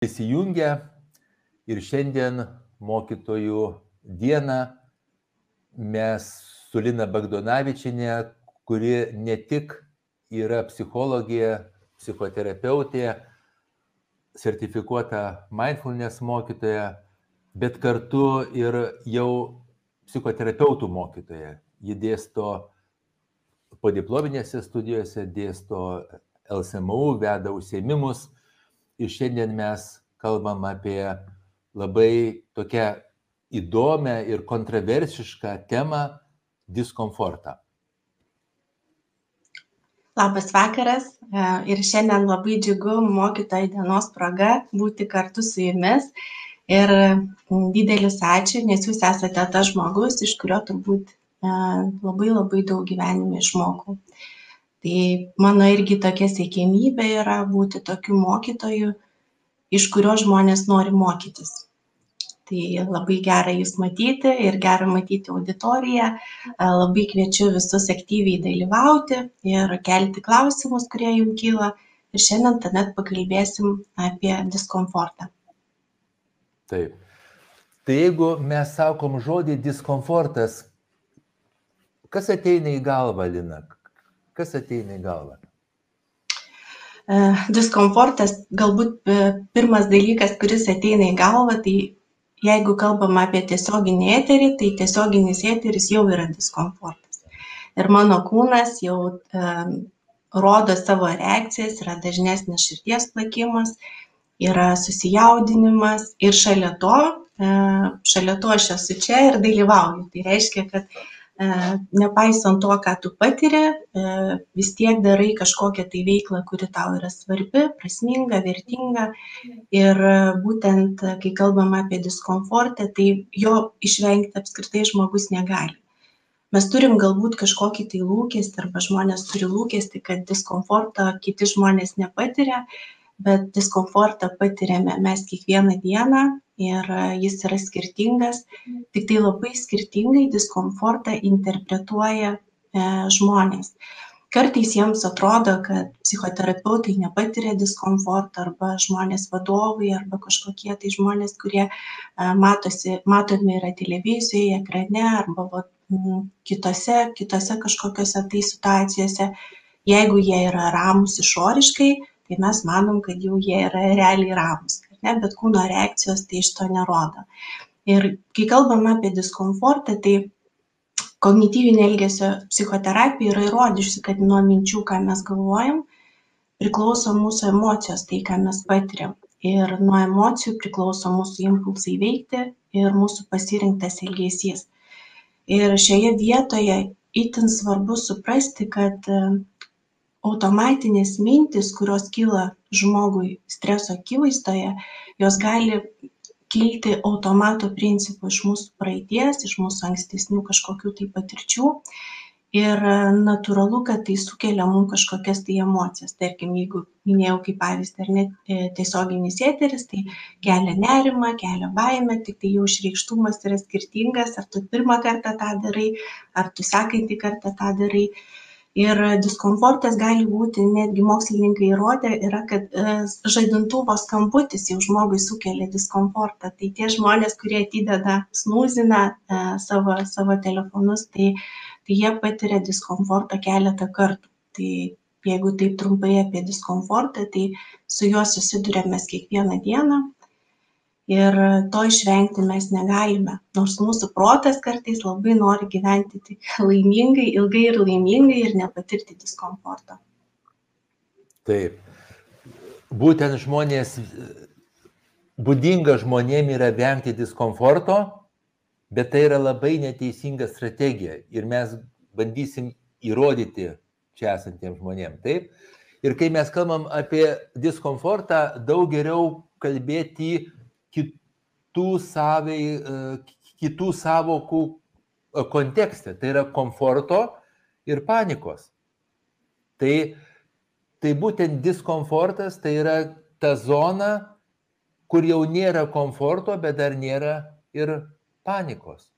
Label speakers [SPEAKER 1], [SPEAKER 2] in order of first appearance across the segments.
[SPEAKER 1] prisijungę ir šiandien mokytojų dieną mes su Lina Bagdonavičinė, kuri ne tik yra psichologija, psichoterapeutė, sertifikuota mindfulness mokytoja, bet kartu ir jau psichoterapeutų mokytoja. Ji dėsto podiplominėse studijose, dėsto LSMU, veda užsiemimus ir šiandien mes kalbam apie labai tokią įdomią ir kontroversišką temą diskomfortą.
[SPEAKER 2] Labas vakaras e, ir šiandien labai džiugu mokytojo dienos proga būti kartu su jumis. Ir didelis ačiū, nes jūs esate tas žmogus, iš kurio turbūt e, labai labai daug gyvenime išmokau tai mano irgi tokia siekiamybė yra būti tokiu mokytoju iš kurio žmonės nori mokytis. Tai labai gera jus matyti ir gera matyti auditoriją. Labai kviečiu visus aktyviai dalyvauti ir kelti klausimus kurie jum kyla. Ir šiandien tuomet pakalbėsim apie diskomfortą.
[SPEAKER 1] Taip. Tai jeigu mes sakom žodį diskomfortas kas ateina į galvą lina Kas ateina į galvą?
[SPEAKER 2] E, diskomfortas, galbūt e, pirmas dalykas, kuris ateina į galvą, tai jeigu kalbam apie tiesioginį eterį, tai tiesioginis eteris jau yra diskomfortas. Ir mano kūnas jau um, rodo savo reakcijas, yra dažnesnis širdies plakimas, yra susijaudinimas ir šalia to, šalia to aš esu čia ir dalyvauju. Tai reiškia, kad nepaisant to, ką tu patiri, e, vis tiek darai kažkokią tai veiklą, kuri tau yra svarbi, prasminga, vertinga. Ir būtent, kai kalbam apie diskomfortą, tai jo išvengti apskritai žmogus negali. Mes turim galbūt kažkokį tai lūkestį arba žmonės turi lūkestį, kad diskomfortą kiti žmonės nepatiria, bet diskomfortą patiriame mes kiekvieną dieną ir jis yra skirtingas, tik tai labai skirtingai diskomfortą interpretuoja e, žmonės. Kartais jiems atrodo, kad psichoterapeutai nepatiria diskomfortą arba žmonės vadovai arba kažkokie tai žmonės, kurie e, matosi, matomi yra televizijoje, ekrane arba va, kitose, kitose kažkokiose tai situacijose. Jeigu jie yra ramus išoriškai, tai mes manom, kad jau jie yra realiai ramus, ne, bet kūno reakcijos tai iš to nerodo. Ir kai kalbam apie diskomfortą, tai kognityvinė elgesio psichoterapija yra įrodžiusi, kad nuo minčių, ką mes galvojam, priklauso mūsų emocijos, tai ką mes patiriam. Ir nuo emocijų priklauso mūsų impulsai veikti ir mūsų pasirinktas elgesys. Ir šioje vietoje itin svarbu suprasti, kad automatinės mintys kurios kyla žmogui streso akivaizdoje jos gali kilti automato principu iš mūsų praeities iš mūsų ankstesnių kažkokių tai patirčių. Ir natūralu kad tai sukelia mum kažkokias tai emocijas. Tarkim jeigu minėjau kaip pavyzdį ar ne e, tiesioginis eteris tai kelia nerimą kelia baimę tiktai jau išreikštumas yra skirtingas. Ar tu pirmą kartą tą darai ar tu sekantį kartą tą darai ir diskomfortas gali būti netgi mokslininkai įrodę yra kad e, žadintuvo skambutis jau žmogui sukelia diskomfortą. Tai tie žmonės kurie atideda snūzina e, savo savo telefonus tai tai jie patiria diskomfortą keletą kartų. Tai jeigu taip trumpai apie diskomfortą tai su juo susiduriam mes kiekvieną dieną ir to išvengti mes negalime. Nors mūsų protas kartais labai nori gyventi tik laimingai ilgai ir laimingai ir nepatirti diskomforto.
[SPEAKER 1] Taip. Būtent žmonės būdinga žmonėm yra vengti diskomforto bet tai yra labai neteisinga strategija ir mes bandysim įrodyti čia esantiems žmonėm taip? Ir kai mes kalbam apie diskomfortą daug geriau kalbėti kitų, savai, e, kitų savokų e, kontekste. Tai yra komforto ir panikos. Tai, tai būtent diskomfortas tai yra ta zona, kur jau nėra komforto, bet dar nėra ir panikos.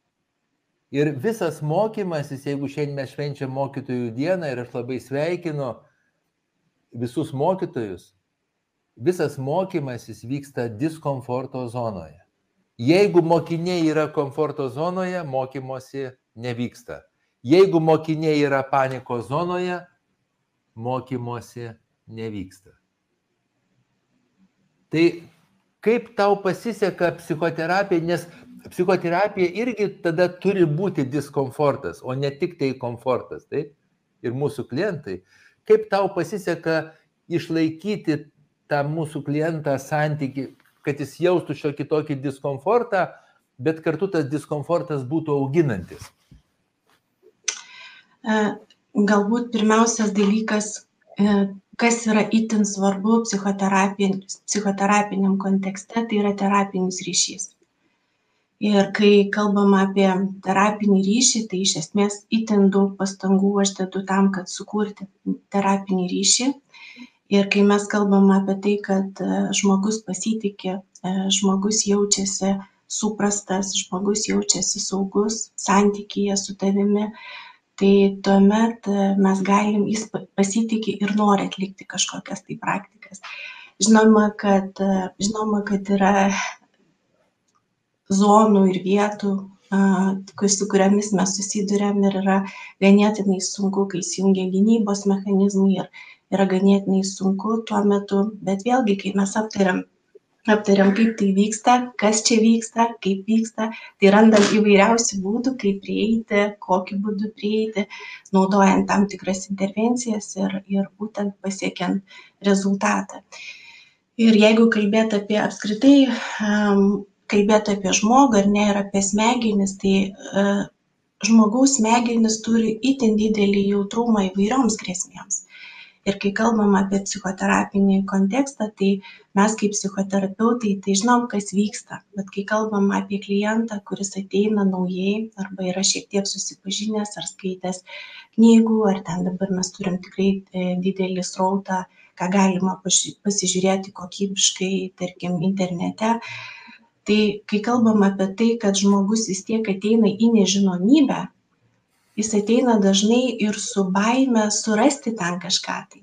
[SPEAKER 1] Ir visas mokymasis, jeigu šiandien mes švenčiam mokytojų dieną ir aš labai sveikinu visus mokytojus, visas mokymasis vyksta diskomforto zonoje. Jeigu mokiniai yra komforto zonoje, mokymosi nevyksta. Jeigu mokiniai yra panikos zonoje, mokymosi nevyksta. Tai kaip tau pasiseka psichoterapija, nes psichoterapija irgi tada turi būti diskomfortas, o ne tik tai komfortas, taip? Ir mūsų klientai. Kaip tau pasiseka išlaikyti tą mūsų klientą santyki, kad jis jaustų šiokį tokį diskomfortą, bet kartu tas diskomfortas būtų auginantis?
[SPEAKER 2] E, galbūt pirmiausias dalykas, e, kas yra itin svarbu psichoterapiniam kontekste, tai yra terapinis ryšys. Ir kai kalbam apie terapinį ryšį, tai iš esmės itin daug pastangų aš dedu tam, kad sukurti terapinį ryšį. Ir kai mes kalbam apie tai, kad e, žmogus pasitikė, žmogus jaučiasi suprastas, žmogus jaučiasi saugus santykėje su tavimi, tai tuomet e, mes galim, jis pasitikė ir nori atlikti kažkokias tai praktikas. Žinoma, kad, e, žinoma, kad yra zonų ir vietų, su kuriamis mes susidurėm ir yra ganėtinai sunku, kai įsijungia gynybos mechanizmai ir yra ganėtinai sunku tuo metu, bet vėlgi, kai mes aptariam aptariam kaip tai vyksta kas čia vyksta kaip vyksta tai randam įvairiausių būdų kaip prieiti kokiu būdu prieiti naudojant tam tikras intervencijas ir ir būtent pasiekiant rezultatą. Ir jeigu kalbėt apie apskritai kalbėt apie žmogų ar ne ir apie smegenis tai e, žmogaus smegenys turi itin didelį jautrumą įvairioms grėsmėms ir kai kalbam apie psichoterapinį kontekstą tai mes kaip psichoterapeutai tai žinom kas vyksta. Bet kai kalbam apie klientą kuris ateina naujai arba yra šiek tiek susipažinęs ar skaitęs knygų ar ten dabar mes turim tikrai e, didelį srautą ką galima pasižiūrėti kokybiškai tarkim internete tai kai kalbam apie tai kad žmogus vis tiek ateina į nežinomybę jis ateina dažnai ir su baime surasti ten kažką tai.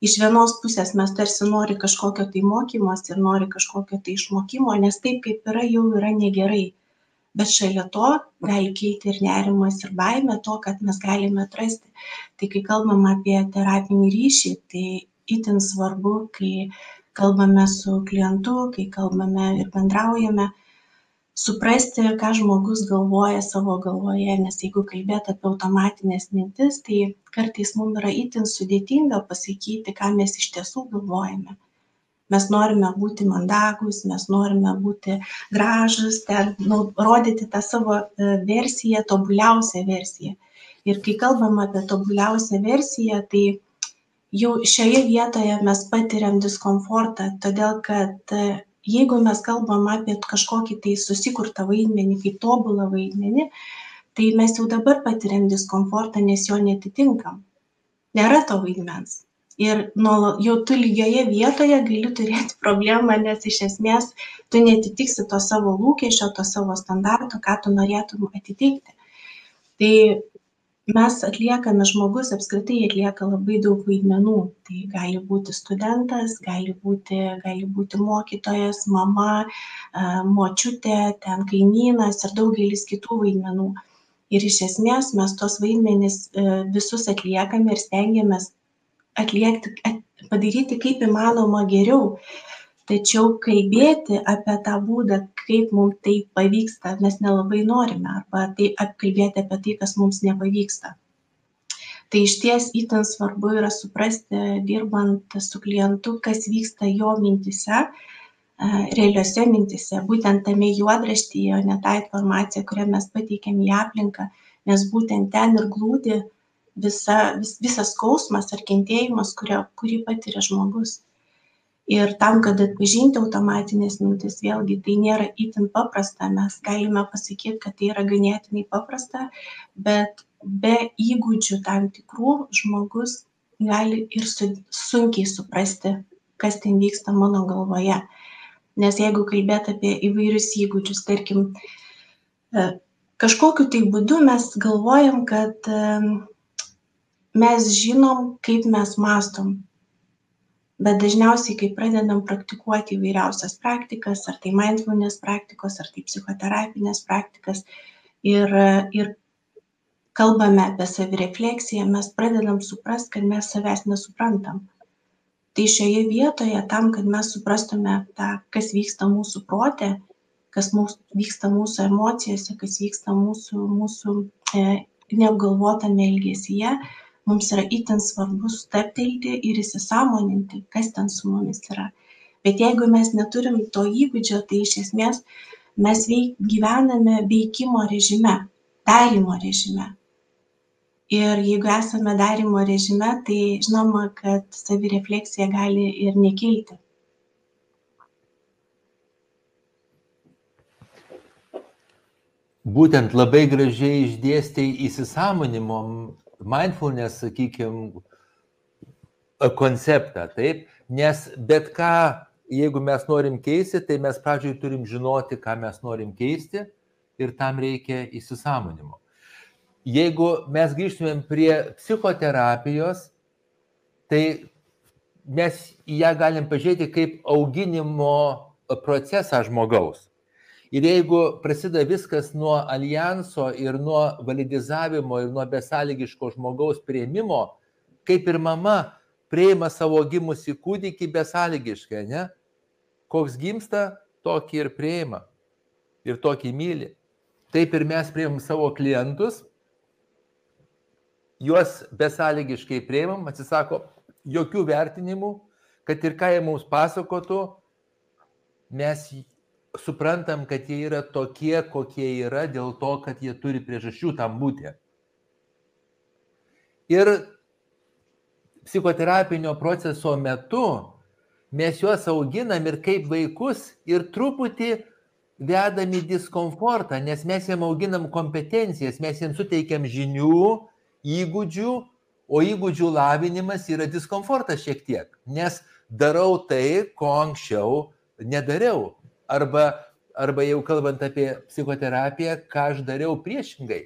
[SPEAKER 2] Iš vienos pusės mes tarsi nori kažkokio tai mokymosi ir nori kažkokio tai išmokimo, nes taip kaip yra jau yra negerai. Bet šalia to gali keiti ir nerimas, ir baime to, kad mes galime atrasti. Tai kai kalbam apie terapinį ryšį, tai itin svarbu, kai kalbame su klientu, kai kalbame ir bendraujame, suprasti ką žmogus galvoja savo galvoje nes jeigu kalbėt apie automatines mintis tai kartais mum yra itin sudėtinga pasakyti ką mes iš tiesų galvojame. Mes norime būti mandagūs mes norime būti gražūs ten nu rodyti tą savo e, versiją tobuliausią versiją. Ir kai kalbam apie tobuliausią versiją tai jau šioje vietoje mes patiriam diskomfortą todėl kad jeigu mes kalbam apie kažkokį tai susikurtą vaidmenį kaip tobulą vaidmenį tai mes jau dabar patiriam diskomfortą nes jo neatitinkam nėra to vaidmens. Ir nuola jau tu lygioje vietoje gali turėti problemą nes iš esmės tu neatitiksi to savo lūkesčio to savo standarto ką tu norėtum atitikti. Tai mes atliekame žmogus apskritai atlieka labai daug vaidmenų. Tai gali būti studentas gali būti gali būti mokytojas mama močiutė ten kaimynas ir daugelis kitų vaidmenų. Ir iš esmės mes tuos vaidmenis e, visus atliekame ir stengiamės atliekti padaryti kaip įmanoma geriau tačiau kalbėti apie tą būdą kaip mum tai pavyksta mes nelabai norime arba tai kalbėti apie tai kas mums nepavyksta. Tai išties itin svarbu yra suprasti dirbant su klientu kas vyksta jo mintyse realiose mintyse būtent tame juodraštyje o ne tą informaciją kurią mes pateikiam į aplinką nes būtent ten ir glūdi visa vis visas skausmas ar kentėjimas kurio kurį patiria žmogus ir tam kad atpažinti automatines mintis vėlgi tai nėra itin paprasta. Mes galime pasakyt kad tai yra ganėtinai paprasta bet be įgūdžių tam tikrų žmogus gali ir su sunkiai suprasti kas ten vyksta mano galvoje. Nes jeigu kalbėt apie įvairius įgūdžius tarkim e, kažkokiu tai būdu mes galvojam kad mes žinom kaip mes mąstom bet dažniausiai, kai pradedam praktikuoti įvairiausias praktikas, ar tai mindfulness praktikos, ar tai psichoterapinės praktikas, ir, ir kalbame apie savirefleksiją, mes pradedam suprasti, kad mes savęs nesuprantam. Tai šioje vietoje, tam, kad mes suprastume tą, kas vyksta mūsų protė, kas mūsų, vyksta mūsų emocijose, kas vyksta mūsų, mūsų e, neapgalvotame elgesyje, mums yra itin svarbu stabtelti ir įsisąmoninti, kas ten su mumis yra. Bet jeigu mes neturim to įgūdžio, tai iš esmės mes veik, gyvename veikimo režime, darimo režime. Ir jeigu esame darimo režime, tai žinoma, kad savirefleksija gali ir nekilti.
[SPEAKER 1] Būtent labai gražiai išdėstė įsisamonimo mindfulness, sakykime, konceptą, taip, nes bet ką, jeigu mes norim keisti, tai mes pradžioj turim žinoti, ką mes norim keisti ir tam reikia įsisamonimo. Jeigu mes grįžtumėm prie psichoterapijos, tai mes ją galim pažiūrėti kaip auginimo procesą žmogaus. Ir jeigu prasideda viskas nuo alijanso ir nuo validizavimo ir nuo besąlygiško žmogaus prieimimo, kaip ir mama prieima savo gimusi kūdikį besąlygiškai, ne? Koks gimsta, tokį ir prieima. Ir tokį myli. Taip ir mes prieimam savo klientus, juos besąlygiškai prieimam, atsisako jokių vertinimų, kad ir ką jie mums pasakotų, mes suprantam, kad jie yra tokie, kokie yra, dėl to, kad jie turi priežasčių tam būti. Ir psichoterapinio proceso metu mes juos auginam ir kaip vaikus ir truputį vedam į diskomfortą, nes mes jiem auginam kompetencijas, mes jiem suteikiam žinių, įgūdžių, o įgūdžių lavinimas yra diskomfortas šiek tiek, nes darau tai, ko anksčiau nedariau arba, arba jau kalbant apie psichoterapiją, ką aš dariau priešingai.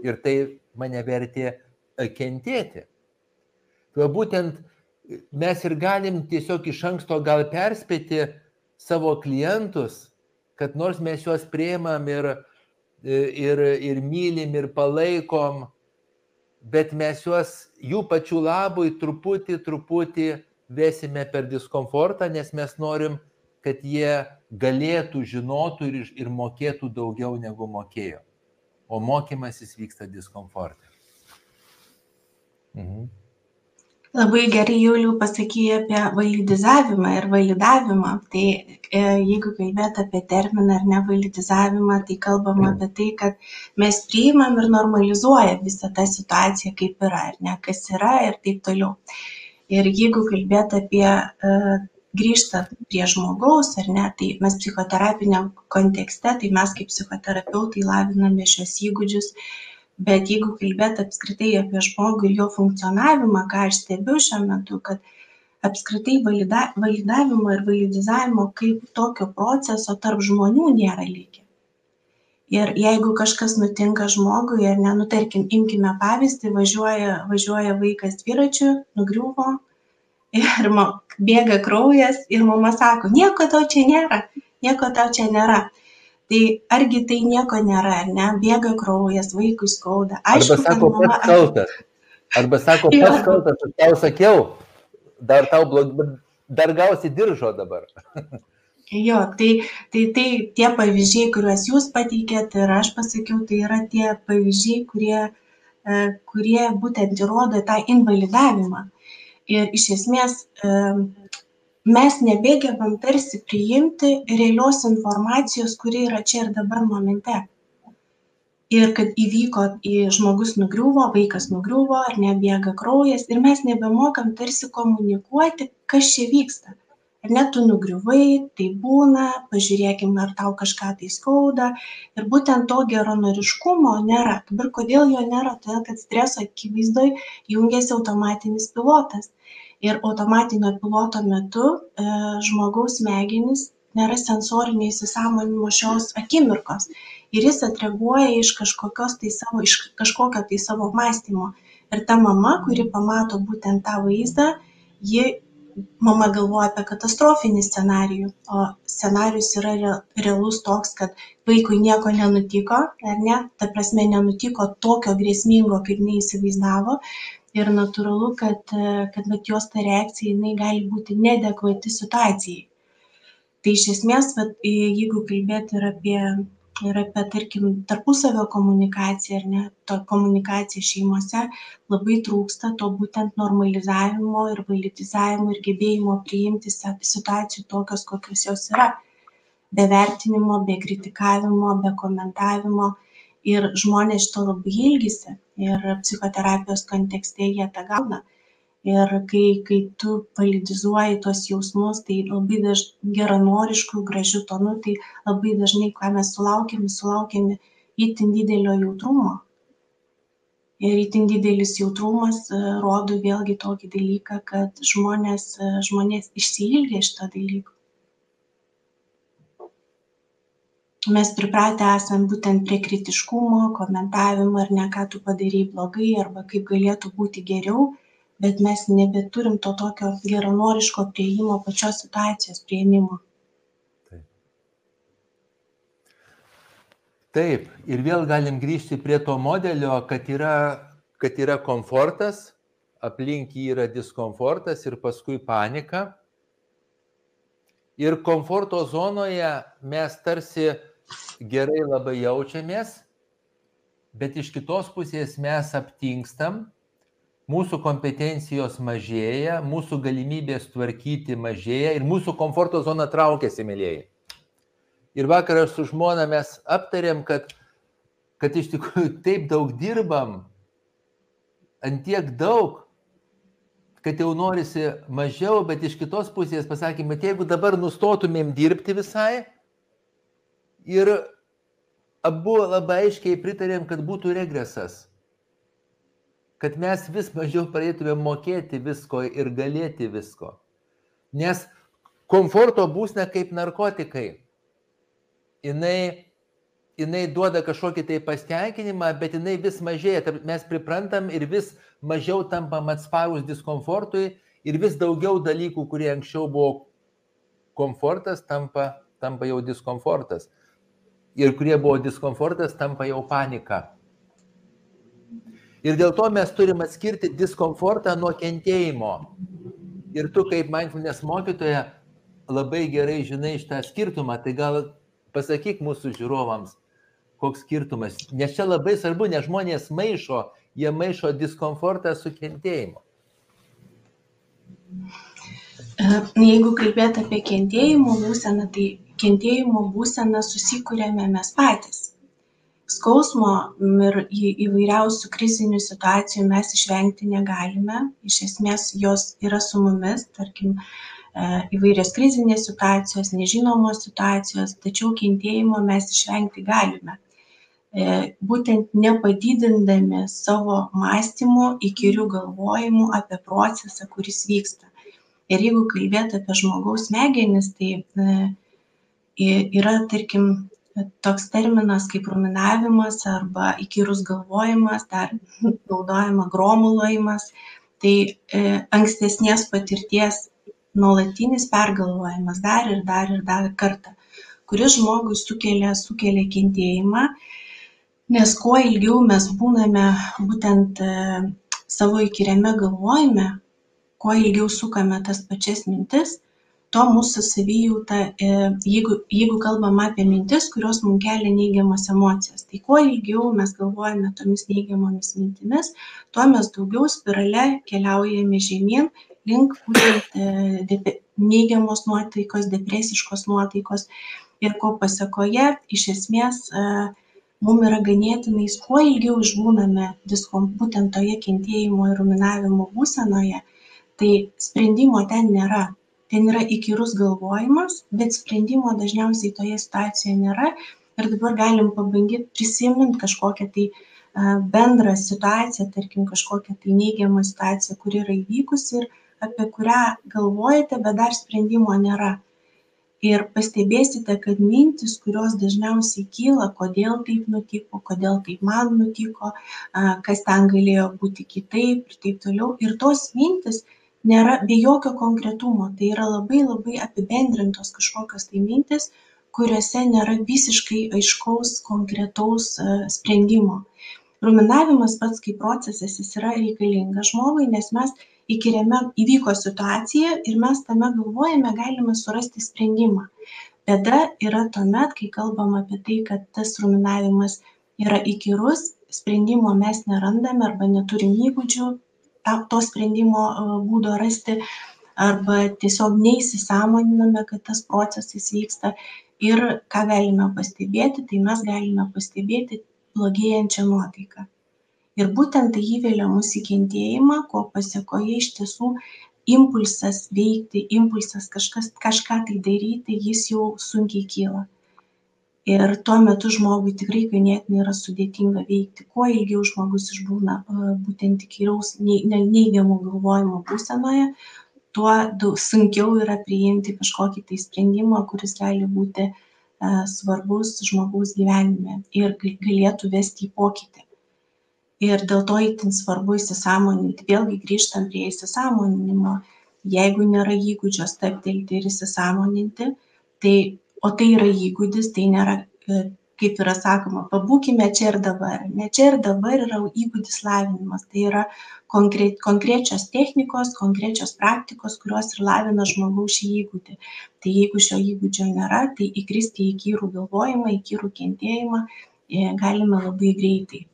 [SPEAKER 1] Ir tai mane vertė e, kentėti. Tuo būtent mes ir galim tiesiog iš anksto gal perspėti savo klientus, kad nors mes juos prieimam ir, e, ir, ir mylim ir palaikom, bet mes juos jų pačių labui truputį, truputį vesime per diskomfortą, nes mes norim kad jie galėtų, žinotų ir, ir mokėtų daugiau negu mokėjo. O mokymasis vyksta diskomforte.
[SPEAKER 2] Mhm. Labai gerai, Juliu, pasakė apie validizavimą ir validavimą. Tai e, jeigu kalbėt apie terminą ar ne validizavimą, tai kalbam apie tai, kad mes priimam ir normalizuojam visą tą situaciją, kaip yra, ar ne, kas yra ir taip toliau. Ir jeigu kalbėt apie uh, grįžtant prie žmogaus ar ne tai mes psichoterapiniam kontekste tai mes kaip psichoterapeutai laviname šiuos įgūdžius. Bet jeigu kalbėt apskritai apie žmogų ir jo funkcionavimą ką aš stebiu šiuo metu kad apskritai valida validavimo ir validizavimo kaip tokio proceso tarp žmonių nėra likę ir jeigu kažkas nutinka žmogui ar ne nu tarkim imkime pavyzdį važiuoja važiuoja vaikas dviračiu nugriuvo ir bėga kraujas ir mama sako, nieko tau čia nėra, nieko tau čia nėra. Tai argi tai nieko nėra, ar ne? Bėga kraujas, vaikui skauda.
[SPEAKER 1] Aišku, Arba sako, mama... pats kaltas. Arba sako, pats kaltas, aš tau sakiau, dar tau blogai, dar gausi diržo dabar.
[SPEAKER 2] Jo, tai, tai, tai tie pavyzdžiai, kuriuos jūs pateikėt ir aš pasakiau, tai yra tie pavyzdžiai, kurie, e, kurie būtent įrodo tą invalidavimą ir iš esmės mes nebegebam tarsi priimti realios informacijos, kuri yra čia ir dabar momente. Ir kad įvyko, žmogus nugriuvo, vaikas nugriuvo, ar nebėga kraujas, ir mes nebemokam tarsi komunikuoti, kas čia vyksta. Ar ne tu nugriuvai tai būna pažiūrėkim ar tau kažką tai skauda. Ir būtent to geranoriškumo nėra. Dabar kodėl jo nėra? Todėl kad streso akivaizdoj jungiasi automatinis pilotas ir automatinio piloto metu e, žmogaus smegenys nėra sensorinio įsisąmoninimo šios akimirkos. Ir jis atreaguoja iš kažkokios tai savo iš kažkokio tai savo mąstymo. Ir ta mama kuri pamato būtent tą vaizdą ji mama galvoja apie katastrofinį scenarijų, o scenarijus yra realus toks, kad vaikui nieko nenutiko, ar ne, ta prasme nenutiko tokio grėsmingo, kaip neįsivaizdavo. Ir natūralu, kad, kad bet jos ta reakcija jinai gali būti nedekvati situacijai. Tai iš esmės, vat, jeigu kalbėti ir apie ir apie tarkim tarpusavio komunikaciją ar ne to komunikacija šeimose labai trūksta to būtent normalizavimo ir validatizavimo ir gebėjimo priimti situacijų tokios kokios jos yra be vertinimo be kritikavimo be komentavimo ir žmonės šito labai ilgisi. Ir psichoterapijos kontekste jie tą gauna. Ir kai kai tu validizuoji tuos jausmus tai labai daž geranorišku gražiu tonu tai labai dažnai ką mes sulaukiam sulaukiame itin didelio jautrumo. Ir itin didelis jautrumas rodo vėlgi tokį dalyką kad žmonės žmonės išsiilgę šito dalyko mes pripratę esam būtent prie kritiškumo komentavimo ar ne ką tu padarei blogai arba kaip galėtų būti geriau bet mes nebeturim to tokio geranoriško priėjimo pačios situacijos priėmimo.
[SPEAKER 1] Taip. Taip, ir vėl galim grįžti prie to modelio, kad yra, kad yra komfortas, aplink jį yra diskomfortas ir paskui panika. Ir komforto zonoje mes tarsi gerai labai jaučiamės, bet iš kitos pusės mes aptinkstam mūsų kompetencijos mažėja, mūsų galimybės tvarkyti mažėja ir mūsų komforto zona traukiasi, mėlyjei. Ir vakar aš su žmona mes aptarėm, kad, kad iš tikrųjų taip daug dirbam, ant tiek daug, kad jau norisi mažiau, bet iš kitos pusės pasakėme, jeigu dabar nustotumėm dirbti visai ir abu labai aiškiai pritarėm, kad būtų regresas kad mes vis mažiau pradėtume mokėti visko ir galėti visko. Nes komforto būsna kaip narkotikai. Jinai, jinai duoda kažkokį tai pasitenkinimą, bet jinai vis mažėja. Mes priprantam ir vis mažiau tampam atsparus diskomfortui ir vis daugiau dalykų, kurie anksčiau buvo komfortas, tampa, tampa jau diskomfortas. Ir kurie buvo diskomfortas, tampa jau panika. Ir dėl to mes turim atskirti diskomfortą nuo kentėjimo. Ir tu kaip mindfulness mokytoja labai gerai žinai šitą skirtumą, tai gal pasakyk mūsų žiūrovams, koks skirtumas. Nes čia labai svarbu, nes žmonės maišo, jie maišo diskomfortą su kentėjimu.
[SPEAKER 2] Jeigu kalbėt apie kentėjimo būseną, tai kentėjimo būseną susikūrėme mes patys skausmo ir įvairiausių krizinių situacijų mes išvengti negalime. Iš esmės jos yra su mumis, tarkim, e, įvairios krizinės situacijos, nežinomos situacijos, tačiau kentėjimo mes išvengti galime. E, būtent nepadidindami savo mąstymų, įkyrių galvojimų apie procesą, kuris vyksta. Ir jeigu kalbėt apie žmogaus smegenis, tai e, yra, tarkim, toks terminas kaip ruminavimas arba įkyrus galvojimas, dar naudojama gromulojimas, tai e, ankstesnės patirties nuolatinis pergalvojimas dar ir dar ir dar kartą, kuris žmogui sukelia, sukelia kentėjimą, nes kuo ilgiau mes būname būtent e, savo įkyriame galvojime, kuo ilgiau sukame tas pačias mintis, to mūsų savijauta e, jeigu jeigu kalbam apie mintis kurios mum kelia neigiamas emocijas tai kuo ilgiau mes galvojame tomis neigiamomis mintimis tuo mes daugiau spirale keliaujame žemyn link būtent e, neigiamos nuotaikos depresiškos nuotaikos. Ir ko pasekoje iš esmės e, mum yra ganėtinai kuo ilgiau išbūname diskom būtent toje kentėjimo ir ruminavimo būsenoje tai sprendimo ten nėra ten yra įkyrus galvojimas bet sprendimo dažniausiai toje situacijoje nėra. Ir dabar galim pabandyt prisimint kažkokią tai bendrą situaciją tarkim kažkokią tai neigiamą situaciją kuri yra įvykusi ir apie kurią galvojate bet dar sprendimo nėra. Ir pastebėsite kad mintys kurios dažniausiai kyla kodėl taip nutiko kodėl taip man nutiko kas ten galėjo būti kitaip ir taip toliau. Ir tos mintys nėra be jokio konkretumo. Tai yra labai labai apibendrintos kažkokios tai mintis, kuriuose nėra visiškai aiškaus, konkretaus e, sprendimo. Ruminavimas pats kaip procesas, jis yra reikalingas žmogui, nes mes įkiriame įvyko situacija ir mes tame galvojame galime surasti sprendimą. Bėda yra tuomet, kai kalbam apie tai, kad tas ruminavimas yra įkyrus, sprendimo mes nerandame arba neturim įgūdžių tą, to sprendimo e, būdo rasti, arba tiesiog neįsisamoniname, kad tas procesas vyksta. Ir ką galime pastebėti, tai mes galime pastebėti blogėjančią nuotaiką. Ir būtent tai įvelia mūsų įkentėjimą, ko pasiekoje iš tiesų impulsas veikti, impulsas kažkas, kažką tai daryti, jis jau sunkiai kyla ir tuo metu žmogui tikrai ganėtinai yra sudėtinga veikti kuo ilgiau žmogus išbūna būtent įkyraus nei ne neigiamo galvojimo būsenoje tuo daug sunkiau yra priimti kažkokį tai sprendimą kuris gali būti svarbus žmogaus gyvenime ir galėtų vesti į pokytį. Ir dėl to itin svarbu įsisamoninti. Vėlgi grįžtant prie įsisamoninimo, jeigu nėra įgūdžio stabtelti ir įsisamoninti, tai o tai yra įgūdis tai nėra e, kaip yra sakoma pabūkime čia ir dabar. Ne čia ir dabar yra įgūdis lavinimas. Tai yra konkre konkrečios technikos konkrečios praktikos kurios ir lavina žmogaus šį įgūdį. Tai jeigu šio įgūdžio nėra tai įkristi į įkyrų galvojimą įkyrų kentėjimą e, galime labai greitai.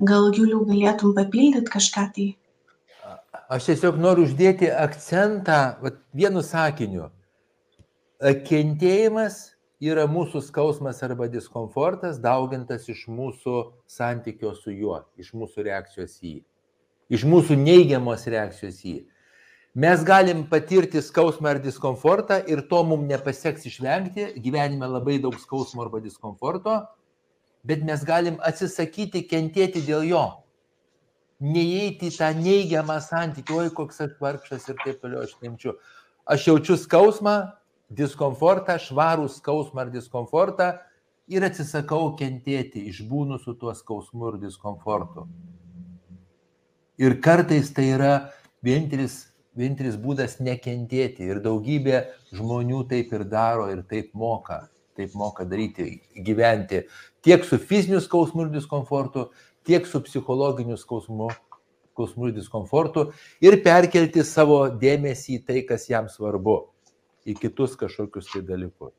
[SPEAKER 2] Gal Juliau galėtum papildyti kažką tai?
[SPEAKER 1] Aš tiesiog noriu uždėti akcentą vat, vienu sakiniu kentėjimas yra mūsų skausmas arba diskomfortas, daugintas iš mūsų santykio su juo, iš mūsų reakcijos į jį, iš mūsų neigiamos reakcijos į jį. Mes galim patirti skausmą ar diskomfortą ir to mums nepaseks išvengti, gyvenime labai daug skausmo arba diskomforto, bet mes galim atsisakyti kentėti dėl jo. Neįeiti į tą neigiamą santykį, oi koks aš vargšas ir taip toliau aš nemčiu. Aš jaučiu skausmą, diskomfortą, švarų skausmą ar diskomfortą ir atsisakau kentėti, išbūnu su tuo skausmu ir diskomfortu. Ir kartais tai yra vienintelis, vienintelis būdas nekentėti. Ir daugybė žmonių taip ir daro ir taip moka, taip moka daryti, gyventi tiek su fiziniu skausmu ir diskomfortu, tiek su psichologiniu skausmu, skausmu ir diskomfortu ir perkelti savo dėmesį į tai, kas jam svarbu į kitus kažkokius tai dalykus.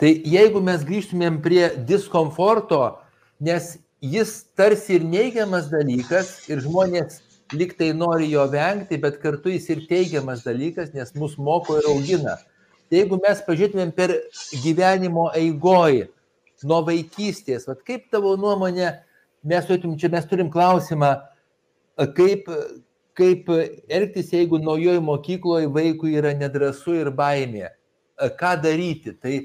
[SPEAKER 1] Tai jeigu mes grįžtumėm prie diskomforto, nes jis tarsi ir neigiamas dalykas ir žmonės liktai nori jo vengti, bet kartu jis ir teigiamas dalykas, nes mus moko ir augina. Tai jeigu mes pažiūrėtumėm per gyvenimo eigoj, nuo vaikystės, vat kaip tavo nuomonė, mes, turėtum, čia mes turim klausimą, kaip, kaip elgtis, jeigu naujoje mokykloje vaikui yra nedrasu ir baimė. Ką daryti? Tai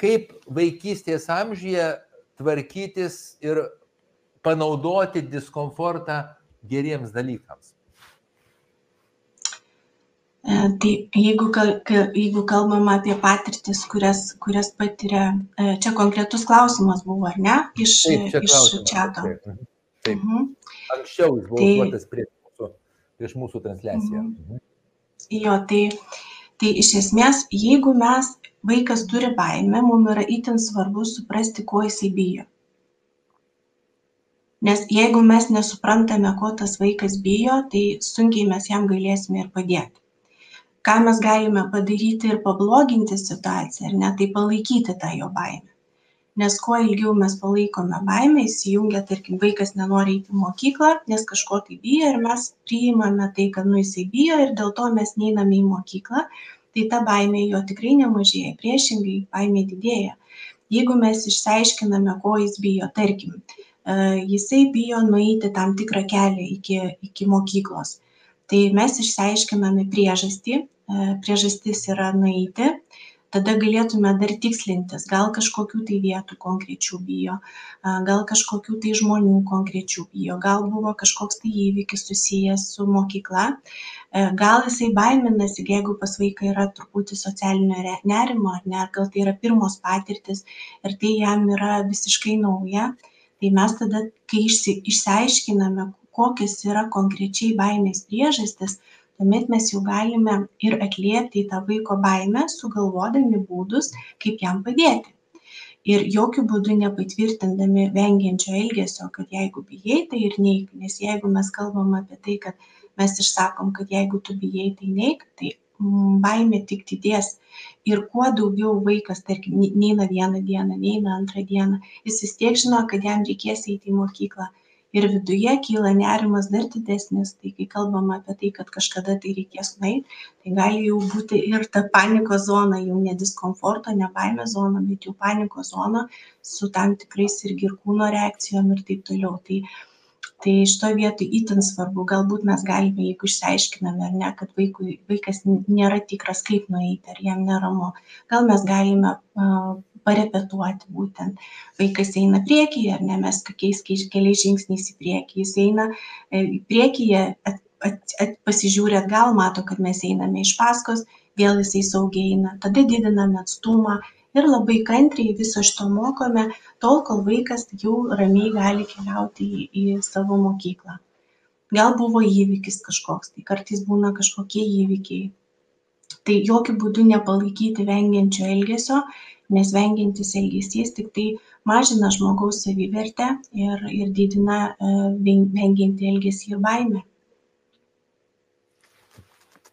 [SPEAKER 1] kaip vaikystės amžyje tvarkytis ir panaudoti diskomfortą geriems dalykams.
[SPEAKER 2] E, tai jeigu, jeigu kalbam apie patirtis, kurias, kurias patiria, e, čia konkretus klausimas buvo, ar ne, iš,
[SPEAKER 1] taip,
[SPEAKER 2] iš čiato.
[SPEAKER 1] Taip, mhm. taip. Mhm. Anksčiau jis buvo tai, užduotas prie prieš mūsų transliaciją. Mhm.
[SPEAKER 2] mhm. Jo, tai, tai iš esmės, jeigu mes, vaikas turi baimę, mums yra itin svarbu suprasti, ko jisai bijo. Nes jeigu mes nesuprantame, ko tas vaikas bijo, tai sunkiai mes jam galėsime ir padėti. Ką mes galime padaryti ir pabloginti situaciją, ar ne, tai palaikyti tą jo baimę nes kuo ilgiau mes palaikome baimę įsijungia tarkim vaikas nenori eiti į mokyklą nes kažko tai bijo ir mes priimame tai kad nu jisai bijo ir dėl to mes neiname į mokyklą tai ta baimė jo tikrai nemažėja priešingai baimė didėja. Jeigu mes išsiaiškiname ko jis bijo tarkim e, jisai bijo nueiti tam tikrą kelią iki iki mokyklos tai mes išsiaiškiname priežastį e, priežastis yra nueiti tada galėtume dar tikslintis gal kažkokių tai vietų konkrečių bijo gal kažkokių tai žmonių konkrečių bijo gal buvo kažkoks tai įvykis susijęs su mokykla e, gal jisai baiminasi jeigu pas vaiką yra truputį socialinio nerimo ar ne gal tai yra pirmos patirtys ir tai jam yra visiškai nauja tai mes tada kai išsi išsiaiškiname kokios yra konkrečiai baimės priežastis, tuomet mes jau galime ir atliepti į tą vaiko baimę, sugalvodami būdus, kaip jam padėti. Ir jokių būdų nepatvirtindami vengiančio elgesio, kad jeigu bijai, tai ir neik. Nes jeigu mes kalbam apie tai, kad mes išsakom, kad jeigu tu bijai, tai neik, tai mm, baimė tik didės. Ir kuo daugiau vaikas, tarkim, neina vieną dieną, neina antrą dieną, jis vis tiek žino, kad jam reikės eiti į mokyklą ir viduje kyla nerimas dar didesnis. Tai kai kalbam apie tai kad kažkada tai reikės nueit tai gali jau būti ir ta panikos zona jau ne diskomforto ne baimės zona bet jau panikos zona su tam tikrais irgi ir kūno reakcijom ir taip toliau. Tai tai šitoj vietoj itin svarbu. Galbūt mes galime jeigu išsiaiškiname ar ne kad vaikui vaikas nėra tikras kaip nueiti ar jam neramu. Gal mes galime parepetuoti būtent. Vaikas eina priekyje, ar ne, mes kokiais keliais žingsniais į priekį, jis eina e, priekyje, at, at, at, pasižiūri atgal, mato, kad mes einame iš paskos, vėl jisai saugiai eina, tada didiname atstumą ir labai kantriai viso šito mokome, tol, kol vaikas jau ramiai gali keliauti į, į savo mokyklą. Gal buvo įvykis kažkoks, tai kartais būna kažkokie įvykiai. Tai jokių būdų nepalaikyti vengiančio elgesio nes vengiantis elgesys tiktai mažina žmogaus savivertę ir, ir didina e, vengiantį elgesį ir baimę.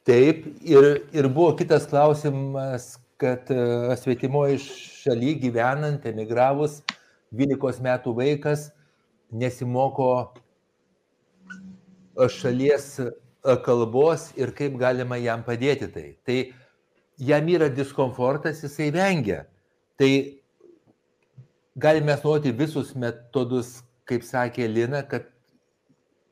[SPEAKER 1] Taip, ir, ir buvo kitas klausimas, kad e, svetimoje šalyje gyvenant, emigravus, 12 metų vaikas nesimoko šalies kalbos ir kaip galima jam padėti tai. Tai jam yra diskomfortas, jisai vengia. Tai galime naudoti visus metodus, kaip sakė Lina, kad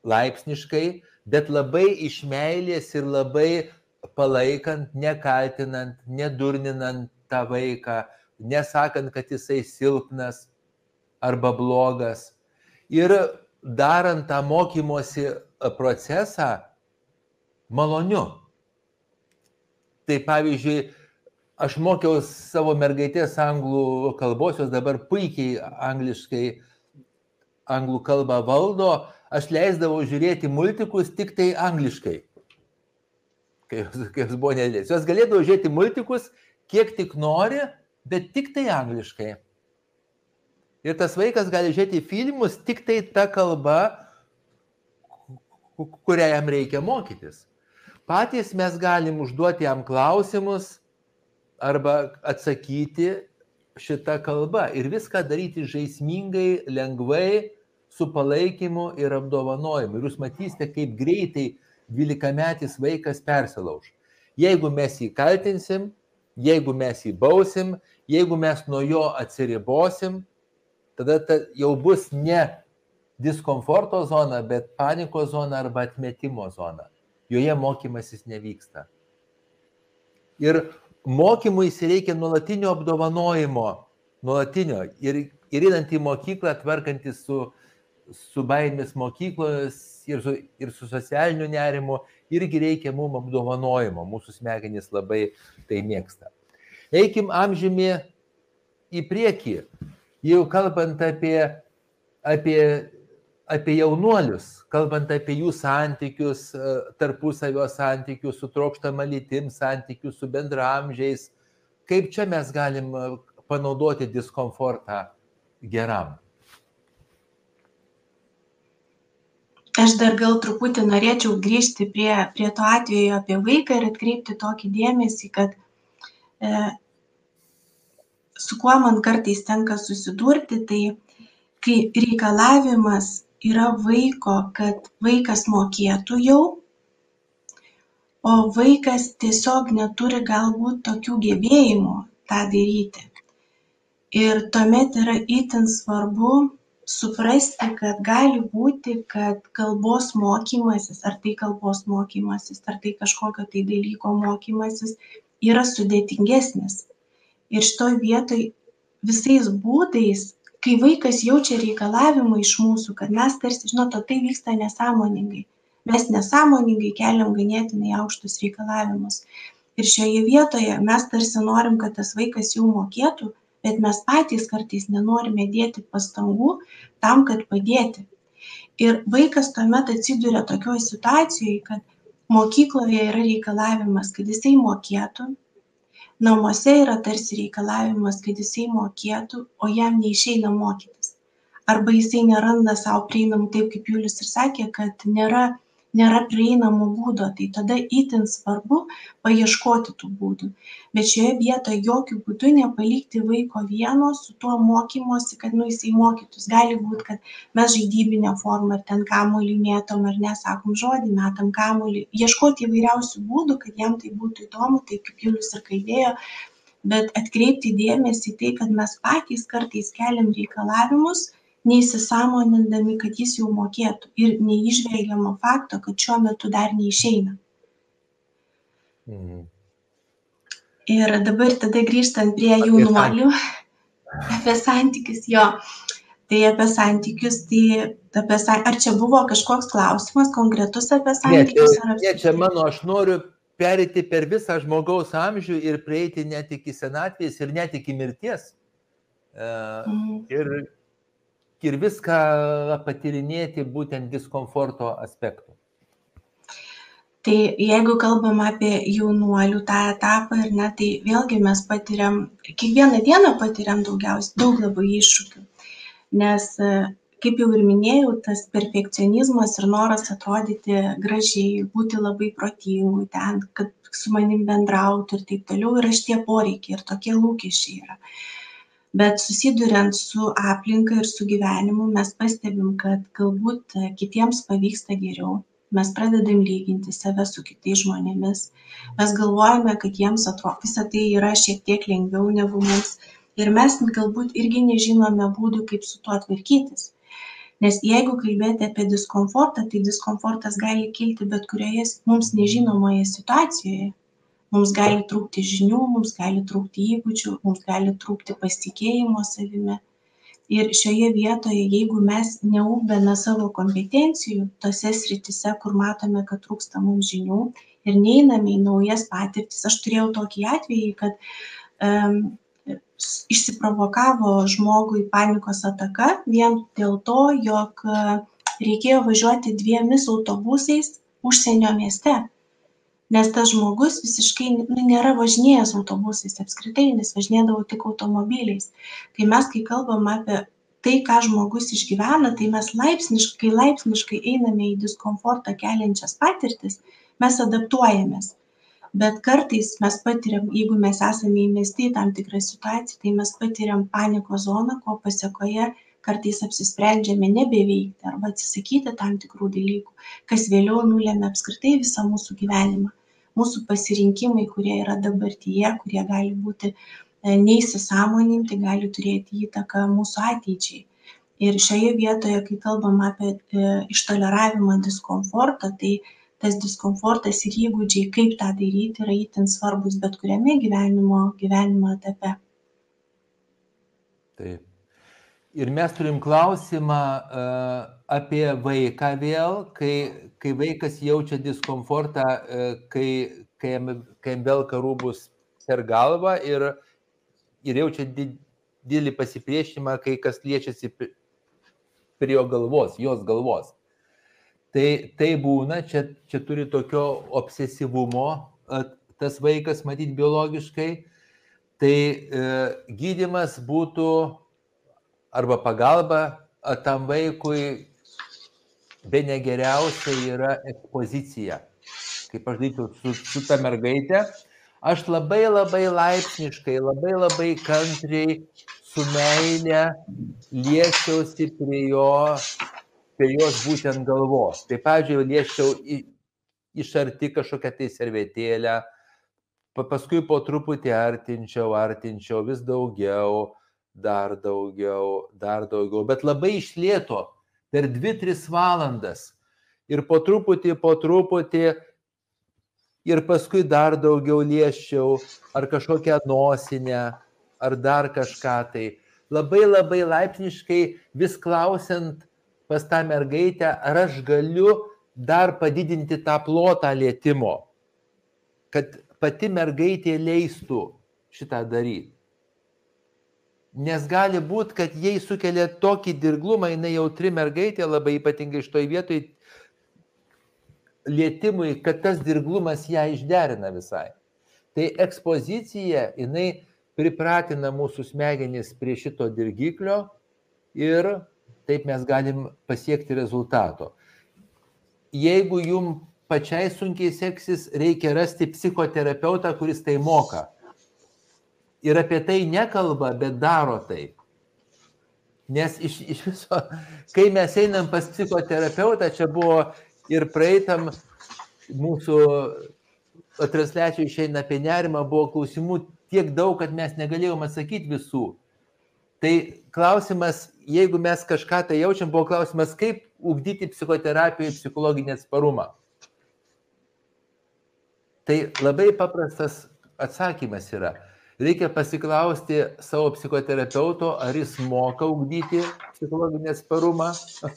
[SPEAKER 1] laipsniškai, bet labai iš meilės ir labai palaikant, nekaltinant, nedurninant tą vaiką, nesakant, kad jisai silpnas arba blogas. Ir darant tą mokymosi procesą maloniu. Tai pavyzdžiui, aš mokiau savo mergaitės anglų kalbos, jos dabar puikiai angliškai anglų kalbą valdo, aš leisdavau žiūrėti multikus tik tai angliškai. Kai jos, kai jos buvo nedėlės. Jos galėdavo žiūrėti multikus, kiek tik nori, bet tik tai angliškai. Ir tas vaikas gali žiūrėti filmus tik tai ta kalba, kurią jam reikia mokytis. Patys mes galim užduoti jam klausimus, arba atsakyti šitą kalbą ir viską daryti žaismingai, lengvai, su palaikymu ir apdovanojimu. Ir jūs matysite, kaip greitai 12-metis vaikas persilauž. Jeigu mes jį kaltinsim, jeigu mes jį bausim, jeigu mes nuo jo atsiribosim, tada ta jau bus ne diskomforto zona, bet panikos zona arba atmetimo zona. Joje mokymasis nevyksta. Ir mokymuisi reikia nuolatinio apdovanojimo, nuolatinio. Ir, ir einant į mokyklą, tvarkantis su, su baimės mokyklos ir su, ir su socialiniu nerimu, irgi reikia mums apdovanojimo. Mūsų smegenys labai tai mėgsta. Eikim amžimi į priekį. Jau kalbant apie, apie apie jaunuolius, kalbant apie jų santykius, e, tarpusavio santykius su trokštama lytim, santykius su bendramžiais, kaip čia mes galim e, panaudoti diskomfortą geram.
[SPEAKER 2] Aš dar gal truputį norėčiau grįžti prie, prie to atveju apie vaiką ir atkreipti tokį dėmesį, kad e, su kuo man kartais tenka susidurti, tai kai reikalavimas yra vaiko, kad vaikas mokėtų jau, o vaikas tiesiog neturi galbūt tokių gebėjimų tą daryti. Ir tuomet yra itin svarbu suprasti, kad gali būti, kad kalbos mokymasis, ar tai kalbos mokymasis, ar tai kažkokio tai dalyko mokymasis yra sudėtingesnis. Ir šitoj vietoj visais būdais kai vaikas jaučia reikalavimą iš mūsų, kad mes tarsi, žinot, o tai vyksta nesąmoningai. Mes nesąmoningai keliam ganėtinai aukštus reikalavimus. Ir šioje vietoje mes tarsi norim, kad tas vaikas jau mokėtų, bet mes patys kartais nenorime dėti pastangų tam, kad padėti. Ir vaikas tuomet atsiduria tokioje situacijoje, kad mokykloje yra reikalavimas, kad jisai mokėtų, namuose yra tarsi reikalavimas, kad jisai mokėtų, o jam neišeina mokytis. Arba jisai neranda savo prieinamų, taip kaip Julius ir sakė, kad nėra nėra prieinamo būdo tai tada itin svarbu paieškoti tų būdų. Bet šioje vietoje jokiu būdu nepalikti vaiko vieno su tuo mokymosi kad nu jisai mokytųs. Gali būt kad mes žaidybine forma ar ten kamuolį mėtom ar ne sakom žodį metam kamuolį. Ieškoti įvairiausių būdų kad jam tai būtų įdomu tai kaip julius ir kalbėjo. Bet atkreipti dėmesį į tai kad mes patys kartais keliam reikalavimus neįsisąmonindami, kad jis jau mokėtų ir neižvelgiamo fakto, kad šiuo metu dar neišeina. Mhm. Ir dabar tada grįžtant prie jaunuolių, apie santykius jo. Tai apie santykius, tai apie, ar čia buvo kažkoks klausimas konkretus apie santykius?
[SPEAKER 1] Ne, čia, ne, čia mano, aš noriu perėti per visą žmogaus amžių ir prieiti net iki senatvės ir net iki mirties. Mm. Ir ir viską patyrinėti būtent diskomforto aspektų.
[SPEAKER 2] Tai jeigu kalbam apie jaunuolių tą etapą ir ne, tai vėlgi mes patiriam, kiekvieną dieną patiriam daugiausiai, daug labai iššūkių. Nes, kaip jau ir minėjau, tas perfekcionizmas ir noras atrodyti gražiai, būti labai protingu ten, kad su manim bendrautų ir taip toliau yra šitie poreikiai ir tokie lūkesčiai yra bet susiduriant su aplinka ir su gyvenimu mes pastebim kad galbūt kitiems pavyksta geriau. Mes pradedam lyginti save su kitais žmonėmis. Mes galvojame kad jiems atro visa tai yra šiek tiek lengviau negu mums. Ir mes galbūt irgi nežinome būdų kaip su tuo tvarkytis. Nes jeigu kalbėti apie diskomfortą tai diskomfortas gali kilti bet kurioje mums nežinomoje situacijoje mums gali trūkti žinių mums gali trūkti įgūdžių mums gali trūkti pasitikėjimo savimi. Ir šioje vietoje jeigu mes neugdome savo kompetencijų tose srityse kur matome kad trūksta mums žinių ir neiname į naujas patirtis aš turėjau tokį atvejį kad um, išsiprovokavo žmogui panikos ataka vien dėl to jog reikėjo važiuoti dviemis autobusais užsienio mieste nes tas žmogus visiškai nu nėra važinėjęs autobusais apskritai jis važinėdavo tik automobiliais. Tai mes kai kalbam apie tai ką žmogus išgyvena tai mes laipsniškai laipsniškai einame į diskomfortą keliančias patirtis mes adaptuojamės. Bet kartais mes patiriam jeigu mes esame įmesti į tam tikrą situaciją tai mes patiriam panikos zoną ko pasekoje kartais apsisprendžiame nebeveikti arba atsisakyti tam tikrų dalykų kas vėliau nulemia apskritai visą mūsų gyvenimą mūsų pasirinkimai kurie yra dabartyje kurie gali būti e, neįsisąmoninti gali turėti įtaką mūsų ateičiai. Ir šioje vietoje kai kalbam apie e, ištoleravimą diskomforto tai tas diskomfortas ir įgūdžiai kaip tą daryti yra itin svarbūs bet kuriame gyvenimo gyvenimo etape.
[SPEAKER 1] Taip ir mes turim klausimą e, apie vaiką vėl, kai, kai vaikas jaučia diskomfortą, e, kai, kai, kai jam velka rūbus per galvą ir, ir jaučia didelį pasipriešinimą, kai kas liečiasi prie jo galvos, jos galvos. Tai, tai būna, čia, čia turi tokio obsesyvumo e, tas vaikas, matyt, biologiškai. Tai e, gydimas būtų arba pagalba tam vaikui be negeriausia yra ekspozicija. Kaip aš daryčiau su, su ta mergaitė, aš labai labai laipsniškai, labai labai kantriai, su meilė liečiausi prie jo, prie jos būtent galvos. Tai, pavyzdžiui, liečiau iš arti kažkokią tai servetėlę, paskui po truputį artinčiau, artinčiau vis daugiau, dar daugiau, dar daugiau, bet labai išlėto per 2-3 valandas. Ir po truputį, po truputį, ir paskui dar daugiau lieščiau, ar kažkokią nosinę, ar dar kažką tai. Labai labai laipsniškai vis klausiant pas tą mergaitę, ar aš galiu dar padidinti tą plotą lietimo, kad pati mergaitė leistų šitą daryti. Nes gali būti, kad jai sukelia tokį dirglumą, jinai jautri mergaitė, labai ypatingai iš toj vietoj lietimui, kad tas dirglumas ją išderina visai. Tai ekspozicija, jinai pripratina mūsų smegenis prie šito dirgiklio ir taip mes galim pasiekti rezultato. Jeigu jum pačiai sunkiai seksis, reikia rasti psichoterapeutą, kuris tai moka. Ir apie tai nekalba, bet daro taip. Nes iš, iš viso, kai mes einam pas psichoterapeutą, čia buvo ir praeitam mūsų transliacijų išeina apie nerimą, buvo klausimų tiek daug, kad mes negalėjom atsakyti visų. Tai klausimas, jeigu mes kažką tai jaučiam, buvo klausimas, kaip ugdyti psichoterapijoje psichologinį atsparumą. Tai labai paprastas atsakymas yra. Reikia pasiklausti savo psichoterapeuto, ar jis moka ugdyti psichologinį atsparumą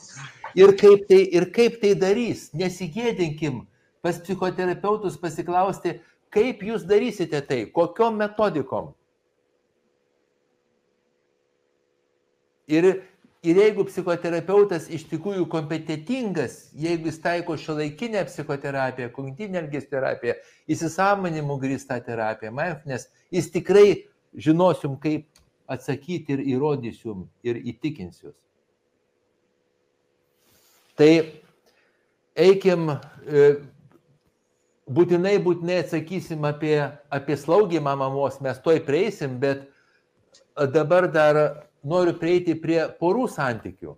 [SPEAKER 1] ir kaip tai, ir kaip tai darys. Nesigėdinkim pas psichoterapeutus pasiklausti, kaip jūs darysite tai, kokiom metodikom. Ir, ir jeigu psichoterapeutas iš tikrųjų kompetitingas, jeigu jis taiko šio laikinę psichoterapiją, kognityvinę elgesio terapiją, įsisamonimų grįstą terapiją, mindfulness, jis tikrai žinosim, kaip atsakyti ir įrodysiu ir įtikinsiu. Tai eikim, būtinai, būtinai atsakysim apie, apie slaugimą mamos, mes toj prieisim, bet dabar dar noriu prieiti prie porų santykių.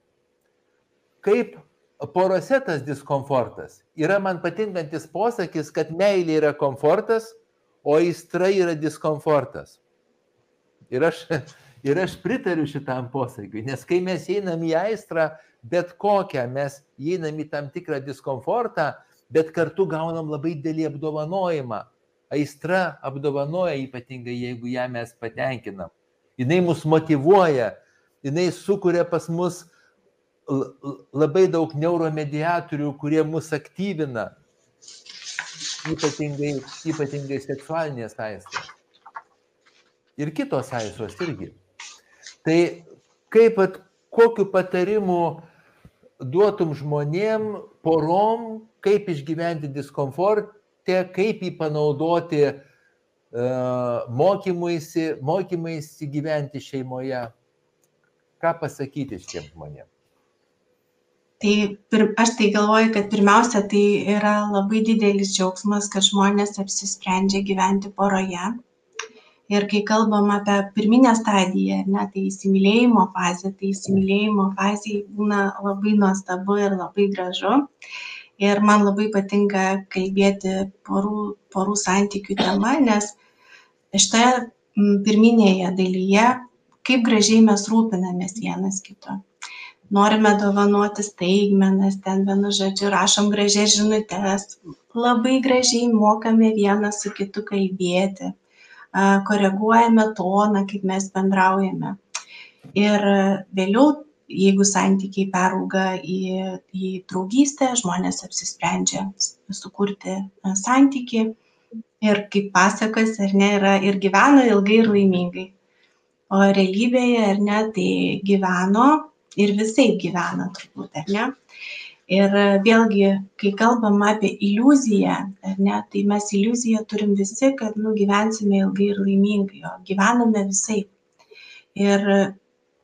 [SPEAKER 1] Kaip porose tas diskomfortas? Yra man patinkantis posakis, kad meilė yra komfortas, o aistra yra diskomfortas. Ir aš, ir aš pritariu šitam posakiui, nes kai mes einam į aistrą, bet kokią, mes einam į tam tikrą diskomfortą, bet kartu gaunam labai didelį apdovanojimą. Aistra apdovanoja ypatingai, jeigu ją mes patenkinam. Jis mus motivuoja, jis sukuria pas mus labai daug neuromediatorių, kurie mus aktyvina, ypatingai, ypatingai seksualinės aistros. Ir kitos aistros irgi. Tai kaip, kokiu patarimu duotum žmonėm, porom, kaip išgyventi diskomfortę, kaip jį panaudoti uh, mokymuisi, mokymuisi gyventi šeimoje. Ką pasakyti šiem žmonėm?
[SPEAKER 2] Tai pir, aš tai galvoju, kad pirmiausia, tai yra labai didelis džiaugsmas, kad žmonės apsisprendžia gyventi poroje ir kai kalbam apie pirminę stadiją ne tai įsimylėjimo fazė tai įsimylėjimo fazėj būna labai nuostabu ir labai gražu ir man labai patinka kalbėti porų porų santykių tema nes šitoje pirminėje dalyje kaip gražiai mes rūpinamės vienas kitu norime dovanoti staigmenas ten vienu žodžiu rašom gražias žinutes labai gražiai mokame vienas su kitu kalbėti koreguojame toną, kaip mes bendraujame. Ir vėliau, jeigu santykiai perauga į, į draugystę, žmonės apsisprendžia sukurti santyki ir kaip pasakas, ar ne, yra ir gyveno ilgai ir laimingai. O realybėje, ar ne, tai gyveno ir visai gyvena turbūt, ar ne? ir vėlgi kai kalbam apie iliuziją ar ne tai mes iliuziją turim visi kad nu gyvensime ilgai ir laimingai o gyvename visaip ir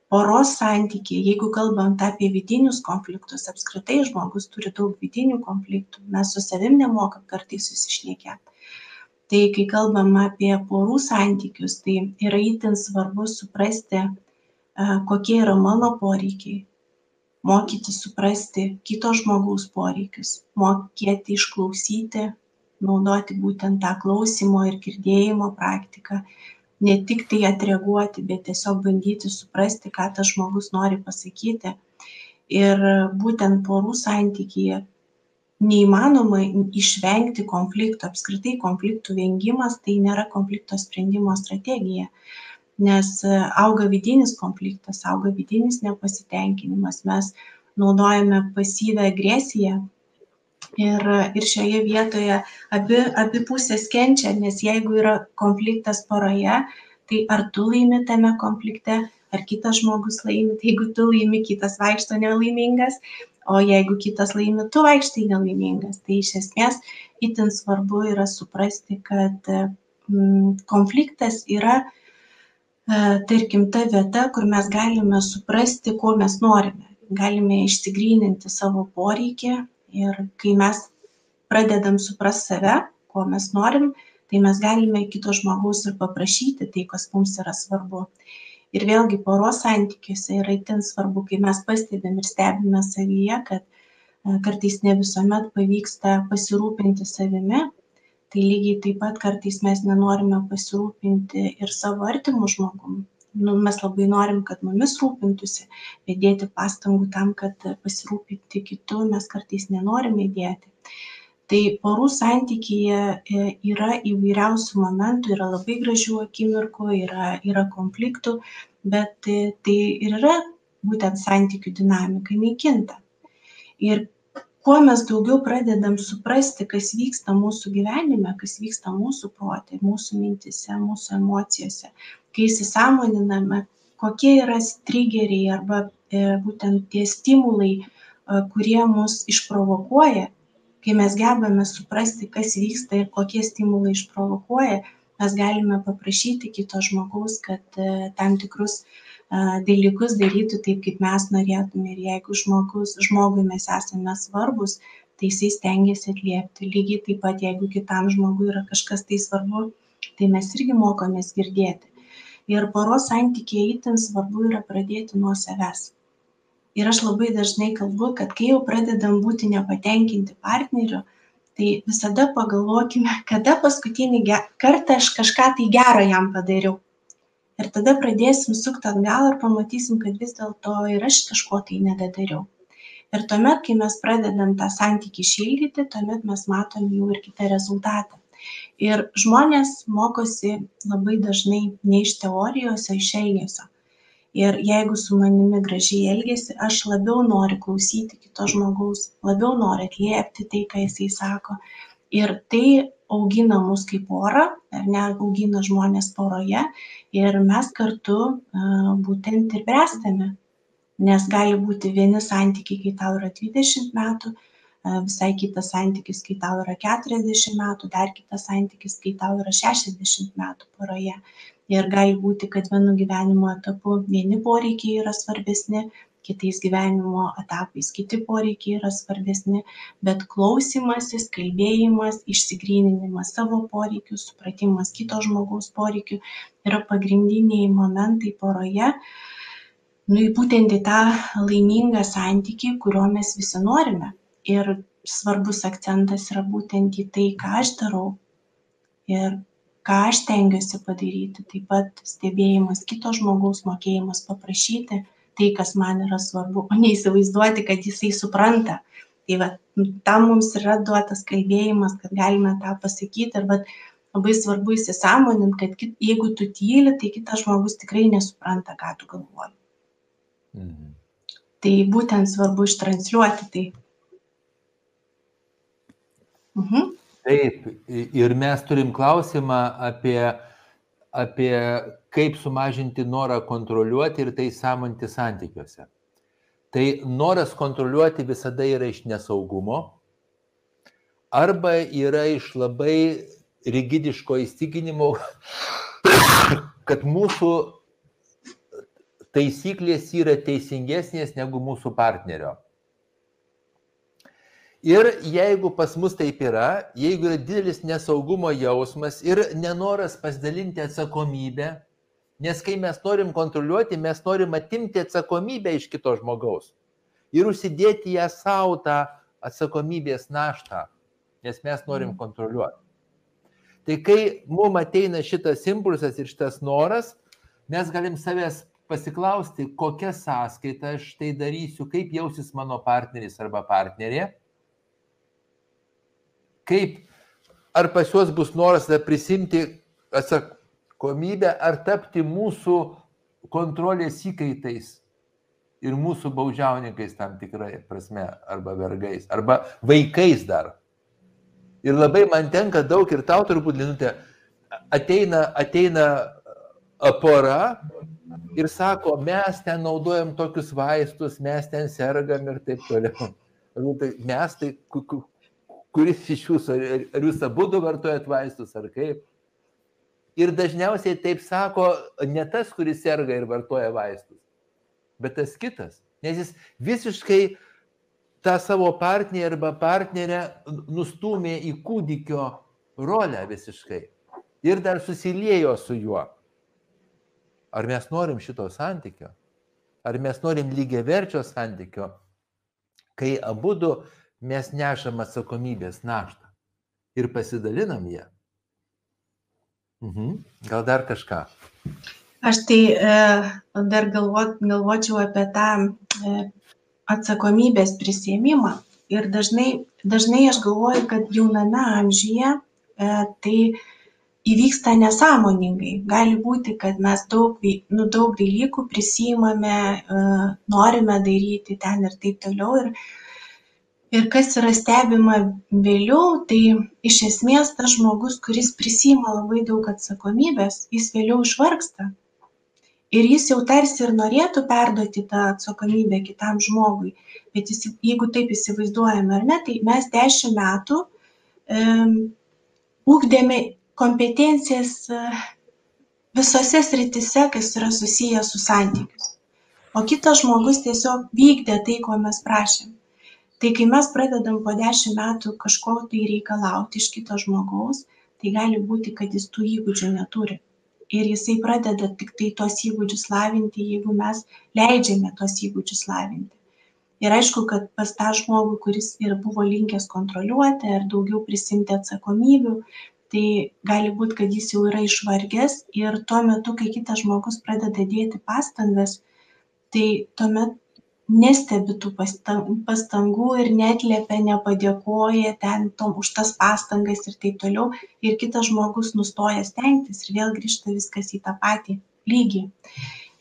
[SPEAKER 2] poros santykiai jeigu kalbant apie vidinius konfliktus apskritai žmogus turi daug vidinių konfliktų mes su savim nemokam kartais susišnekėt tai kai kalbam apie porų santykius tai yra itin svarbu suprasti kokie yra mano poreikiai. Mokytis suprasti kito žmogaus poreikius mokėti išklausyti naudoti būtent tą klausymo ir girdėjimo praktiką. Ne tik tai atreaguoti bet tiesiog bandyti suprasti ką tas žmogus nori pasakyti. Ir būtent porų santykyje neįmanoma išvengti konflikto apskritai konfliktų vengimas tai nėra konflikto sprendimo strategija nes e, auga vidinis konfliktas, auga vidinis nepasitenkinimas, mes naudojame pasyvę agresiją. Ir, ir šioje vietoje abi, abi pusės kenčia, nes jeigu yra konfliktas poroje, tai ar tu laimi tame konflikte, ar kitas žmogus laimi, tai jeigu tu laimi, kitas vaikšto nelaimingas, o jeigu kitas laimi, tu vaikštai nelaimingas. Tai iš esmės itin svarbu yra suprasti, kad mm, konfliktas yra, e, tarkim, ta vieta, kur mes galime suprasti, ko mes norime. Galime išsigryninti savo poreikį ir kai mes pradedam suprast save, ko mes norim, tai mes galime kito žmogaus ir paprašyti tai, kas mums yra svarbu. Ir vėlgi poros santykiuose yra itin svarbu, kai mes pastebim ir stebime savyje, kad e, kartais ne visuomet pavyksta pasirūpinti savimi, tai lygiai taip pat kartais mes nenorime pasirūpinti ir savo artimų žmogum. Nu, mes labai norim, kad mumis rūpintųsi, bet dėti pastangų tam, kad pasirūpinti kitų mes kartais nenorime dėti tai porų santykyje e, yra įvairiausių momentų yra labai gražių akimirkų yra yra konfliktų bet e, tai ir yra būtent santykių dinamika jinai kinta. Ir kuo mes daugiau pradedam suprasti kas vyksta mūsų gyvenime kas vyksta mūsų prote mūsų mintyse mūsų emocijose kai įsisąmoniname kokie yra trigeriai arba e, būtent tie stimulai kurie mus išprovokuoja kai mes gebame suprasti kas vyksta ir kokie stimulai išprovokuoja mes galime paprašyti kito žmogaus kad e, tam tikrus e, dalykus darytų taip kaip mes norėtume. Ir jeigu žmogus žmogui mes esame svarbūs tai jisai stengiasi atliepti. Lygiai taip pat jeigu kitam žmogui yra kažkas tai svarbu tai mes irgi mokomės girdėti. Ir poros santykyje itin svarbu yra pradėti nuo savęs ir aš labai dažnai kalbu kad kai jau pradedam būti nepatenkinti partneriu tai visada pagalvokime kada paskutinį kartą aš kažką tai gero jam padariau. Ir tada pradėsim sukt atgal ir pamatysim kad vis dėlto ir aš kažko tai nedadariau. Ir tuomet kai mes pradedam tą santykį šildyti tuomet mes matom jau ir kitą rezultatą. Ir žmonės mokosi labai dažnai ne iš teorijos o iš elgesio ir jeigu su manimi gražiai elgiasi aš labiau noriu klausyti kito žmogaus labiau noriu atliepti tai ką jisai sako. Ir tai augina mus kaip porą ar ne augina žmones poroje ir mes kartu būtent ir bręstame. Nes gali būti vieni santykiai kai tau yra dvidešimt metų visai kitas santykis kai tau yra keturiasdešim metų dar kitas santykis kai tau yra šešiasdešimt metų poroje ir gali būti kad vienu gyvenimo etapu vieni poreikiai yra svarbesni kitais gyvenimo etapais kiti poreikiai yra svarbesni. Bet klausymasis kalbėjimas išsigryninimas savo poreikių supratimas kito žmogaus poreikių yra pagrindiniai momentai poroje. Nu būtent į tą laimingą santykį kurio mes visi norime. Ir svarbus akcentas yra būtent į tai ką aš darau. Ir ką aš stengiuosi padaryti. Taip pat stebėjimas kito žmogaus mokėjimas paprašyti tai kas man yra svarbu o ne įsivaizduoti kad jisai supranta. Tai vat tam mums yra duotas kalbėjimas kad galime tą pasakyti ir vat labai svarbu įsisąmonint kad kit jeigu tu tyli tai kitas žmogus tikrai nesupranta ką tu galvoji. Mhm. tai būtent svarbu ištransliuoti tai.
[SPEAKER 1] Mhm taip ir mes turim klausimą apie apie kaip sumažinti norą kontroliuoti ir tai sąmoninti santykiuose. Tai noras kontroliuoti visada yra iš nesaugumo arba yra iš labai rigidiško įstikinimo, kad mūsų taisyklės yra teisingesnės negu mūsų partnerio. Ir jeigu pas mus taip yra, jeigu yra didelis nesaugumo jausmas ir nenoras pasidalinti atsakomybę, nes kai mes norim kontroliuoti, mes norim atimti atsakomybę iš kito žmogaus ir užsidėti ją savo tą atsakomybės naštą, nes mes norim mhm. kontroliuoti. Tai kai mums ateina šitas impulsas ir šitas noras, mes galim savęs pasiklausti, kokią sąskaitą aš tai darysiu, kaip jausis mano partneris arba partnerė kaip, ar pas juos bus noras prisimti atsakomybę, ar tapti mūsų kontrolės įkaitais ir mūsų baudžiauninkais tam tikrai prasme, arba vergais, arba vaikais dar. Ir labai man tenka daug ir tau turbūt, Linutė, ateina, ateina pora ir sako, mes ten naudojam tokius vaistus, mes ten sergam ir taip toliau. Mes tai, kuris iš jūsų, ar jūs abu vartojat vaistus, ar kaip? Ir dažniausiai taip sako ne tas, kuris serga ir vartoja vaistus, bet tas kitas. Nes jis visiškai tą savo partnerį arba partnerę nustumė į kūdikio rolę visiškai. Ir dar susiliejo su juo. Ar mes norim šito santykio? Ar mes norim lygiai verčio santykio, kai abu du mes nešam atsakomybės naštą ir pasidalinam ją? Mhm. Gal dar kažką?
[SPEAKER 2] Aš tai e, dar galvo, galvočiau apie tą e, atsakomybės prisėmimą. Ir dažnai, dažnai aš galvoju, kad jauname amžyje e, tai įvyksta nesąmoningai gali būti kad mes daug nu daug dalykų prisiimame e, norime daryti ten ir taip toliau ir ir kas yra stebima vėliau tai iš esmės tas žmogus kuris prisiima labai daug atsakomybės jis vėliau išvargsta ir jis jau tarsi ir norėtų perduoti tą atsakomybę kitam žmogui bet jis jeigu taip įsivaizduojame ar ne tai mes dešim metų um, ugdėme kompetencijas e, visose srityse, kas yra susiję su santykius. O kitas žmogus tiesiog vykdė tai, ko mes prašėm. Tai kai mes pradedam po dešimt metų kažko tai reikalauti iš kito žmogaus, tai gali būti, kad jis tų įgūdžių neturi. Ir jisai pradeda tik tai tos įgūdžius lavinti, jeigu mes leidžiame tos įgūdžius lavinti. Ir aišku, kad pas tą žmogų, kuris ir buvo linkęs kontroliuoti ar daugiau prisimti atsakomybių, tai gali būt kad jis jau yra išvargęs ir tuo metu kai kitas žmogus pradeda dėti pastangas tai tuomet nestebi tų pastan pastangų ir neatliepia nepadėkoja ten tom už tas pastangas ir taip toliau ir kitas žmogus nustoja stengtis ir vėl grįžta viskas į tą patį lygį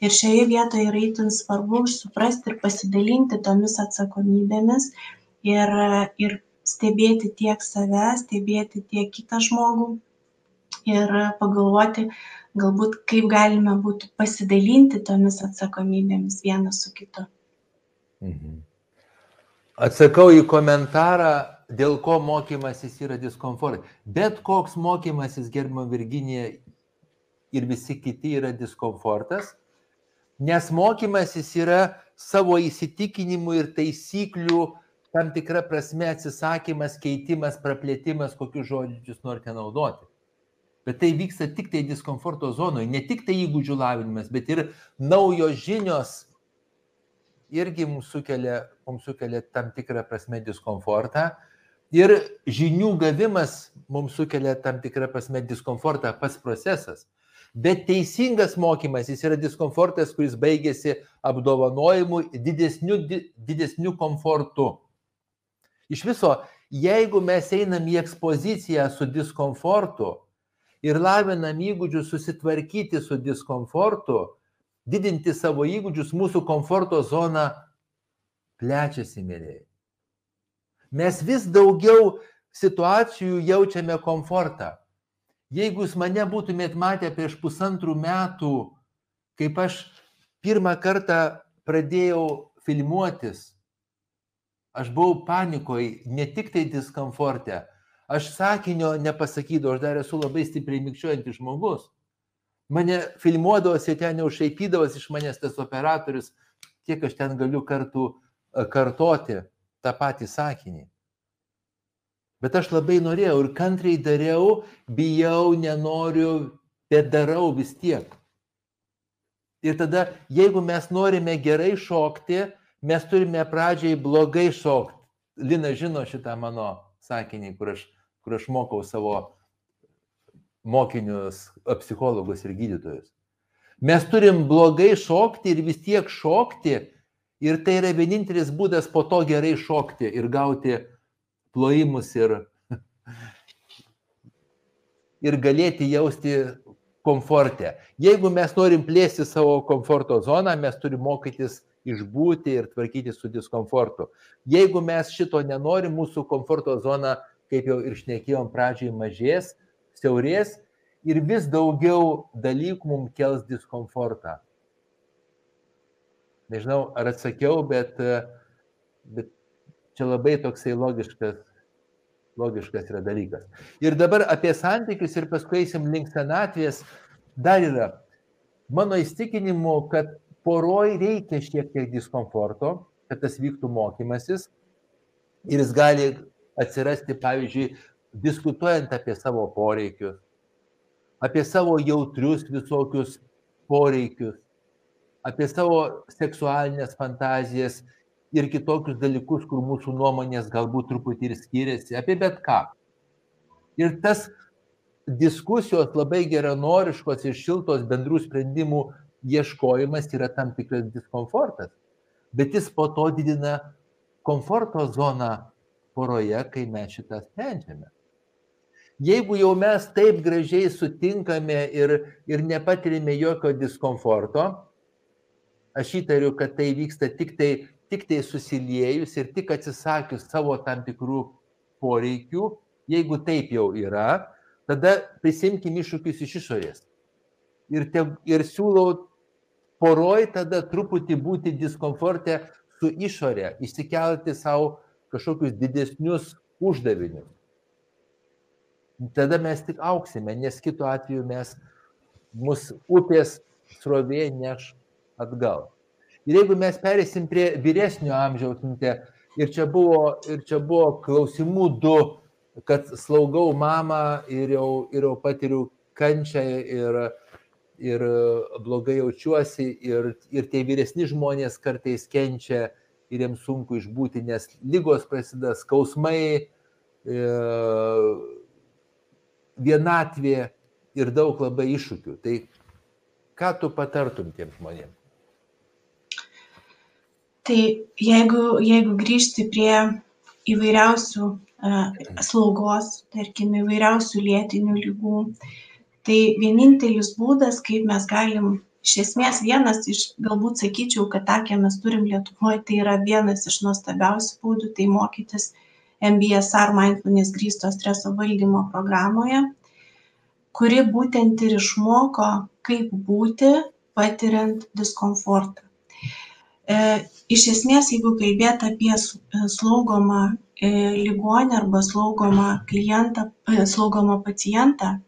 [SPEAKER 2] ir šioje vietoje yra itin svarbu suprasti ir pasidalinti tomis atsakomybėmis ir ir stebėti tiek save, stebėti tiek kitą žmogų ir pagalvoti, galbūt kaip galime būtų pasidalinti tomis atsakomybėmis vienas su kitu.
[SPEAKER 1] Mhm. Atsakau į komentarą, dėl ko mokymasis yra diskomfortas. Bet koks mokymasis, gerbimo Virginija ir visi kiti yra diskomfortas, nes mokymasis yra savo įsitikinimų ir taisyklių tam tikra prasme atsisakymas, keitimas, praplėtimas, kokius žodžius norite naudoti. Bet tai vyksta tik tai diskomforto zonoje, ne tik tai įgūdžių lavinimas, bet ir naujos žinios irgi mums sukelia, mums sukelia tam tikrą prasme diskomfortą. Ir žinių gavimas mums sukelia tam tikrą prasme diskomfortą pats procesas. Bet teisingas mokymas jis yra diskomfortas, kuris baigėsi apdovanojimu didesniu, didesniu komfortu. Iš viso, jeigu mes einam į ekspoziciją su diskomfortu ir lavinam įgūdžius susitvarkyti su diskomfortu, didinti savo įgūdžius, mūsų komforto zona plečiasi, mėlyje. Mes vis daugiau situacijų jaučiame komfortą. Jeigu jūs mane būtumėt matę prieš pusantrų metų, kaip aš pirmą kartą pradėjau filmuotis, aš buvau panikoj, ne tik tai diskomforte, aš sakinio nepasakydavau, aš dar esu labai stipriai mikščiuojantis žmogus. Mane filmuodavosi, ten jau šaipydavosi iš manęs tas operatorius, kiek aš ten galiu kartų e, kartoti tą patį sakinį. Bet aš labai norėjau ir kantriai dariau, bijau, nenoriu, bet darau vis tiek. Ir tada, jeigu mes norime gerai šokti, mes turime pradžiai blogai šokti. Lina žino šitą mano sakinį, kur aš, kur aš mokau savo mokinius, psichologus ir gydytojus. Mes turim blogai šokti ir vis tiek šokti. Ir tai yra vienintelis būdas po to gerai šokti ir gauti plojimus ir, ir galėti jausti komforte. Jeigu mes norim plėsti savo komforto zoną, mes turim mokytis išbūti ir tvarkyti su diskomfortu. Jeigu mes šito nenorim, mūsų komforto zona, kaip jau ir šnekėjom pradžiai, mažės, siaurės ir vis daugiau dalykų mums kels diskomfortą. Nežinau, ar atsakiau, bet, bet čia labai toksai logiškas, logiškas yra dalykas. Ir dabar apie santykius ir paskui eisim link senatvės. Dar yra mano įstikinimu, kad poroj reikia šiek tiek diskomforto, kad tas vyktų mokymasis. Ir jis gali atsirasti, pavyzdžiui, diskutuojant apie savo poreikius, apie savo jautrius visokius poreikius, apie savo seksualinės fantazijas ir kitokius dalykus, kur mūsų nuomonės galbūt truputį ir skiriasi, apie bet ką. Ir tas diskusijos labai geranoriškos ir šiltos bendrų sprendimų ieškojimas yra tam tikras diskomfortas, bet jis po to didina komforto zoną poroje, kai mes šitą sprendžiame. Jeigu jau mes taip gražiai sutinkame ir, ir nepatirime jokio diskomforto, aš įtariu, kad tai vyksta tik tai, tik tai susiliejus ir tik atsisakius savo tam tikrų poreikių, jeigu taip jau yra, tada prisimkim iššūkius iš išorės. Ir, te, ir siūlau poroj tada truputį būti diskomforte su išorė, išsikelti savo kažkokius didesnius uždavinius. Tada mes tik auksime, nes kitu atveju mes mus upės srovė neš atgal. Ir jeigu mes perėsim prie vyresnio amžiaus, ir čia buvo, ir čia buvo klausimų du, kad slaugau mamą ir jau, ir jau patiriu kančią ir, ir blogai jaučiuosi, ir, ir tie vyresni žmonės kartais kenčia ir jiems sunku išbūti, nes lygos prasideda, skausmai, e, vienatvė ir daug labai iššūkių. Tai ką tu patartum tiem žmonėms?
[SPEAKER 2] Tai jeigu, jeigu grįžti prie įvairiausių uh, slaugos, tarkim, įvairiausių lėtinių lygų, tai vienintelis būdas, kaip mes galim iš esmės vienas iš galbūt sakyčiau kad tą ką mes turim lietuvoj tai yra vienas iš nuostabiausių būdų tai mokytis MBSR mindfulness grįsto streso valdymo programoje, kuri būtent ir išmoko, kaip būti patiriant diskomfortą. E, iš esmės, jeigu kalbėt apie slaugomą e, ligonį arba slaugomą klientą, e, slaugomą pacientą,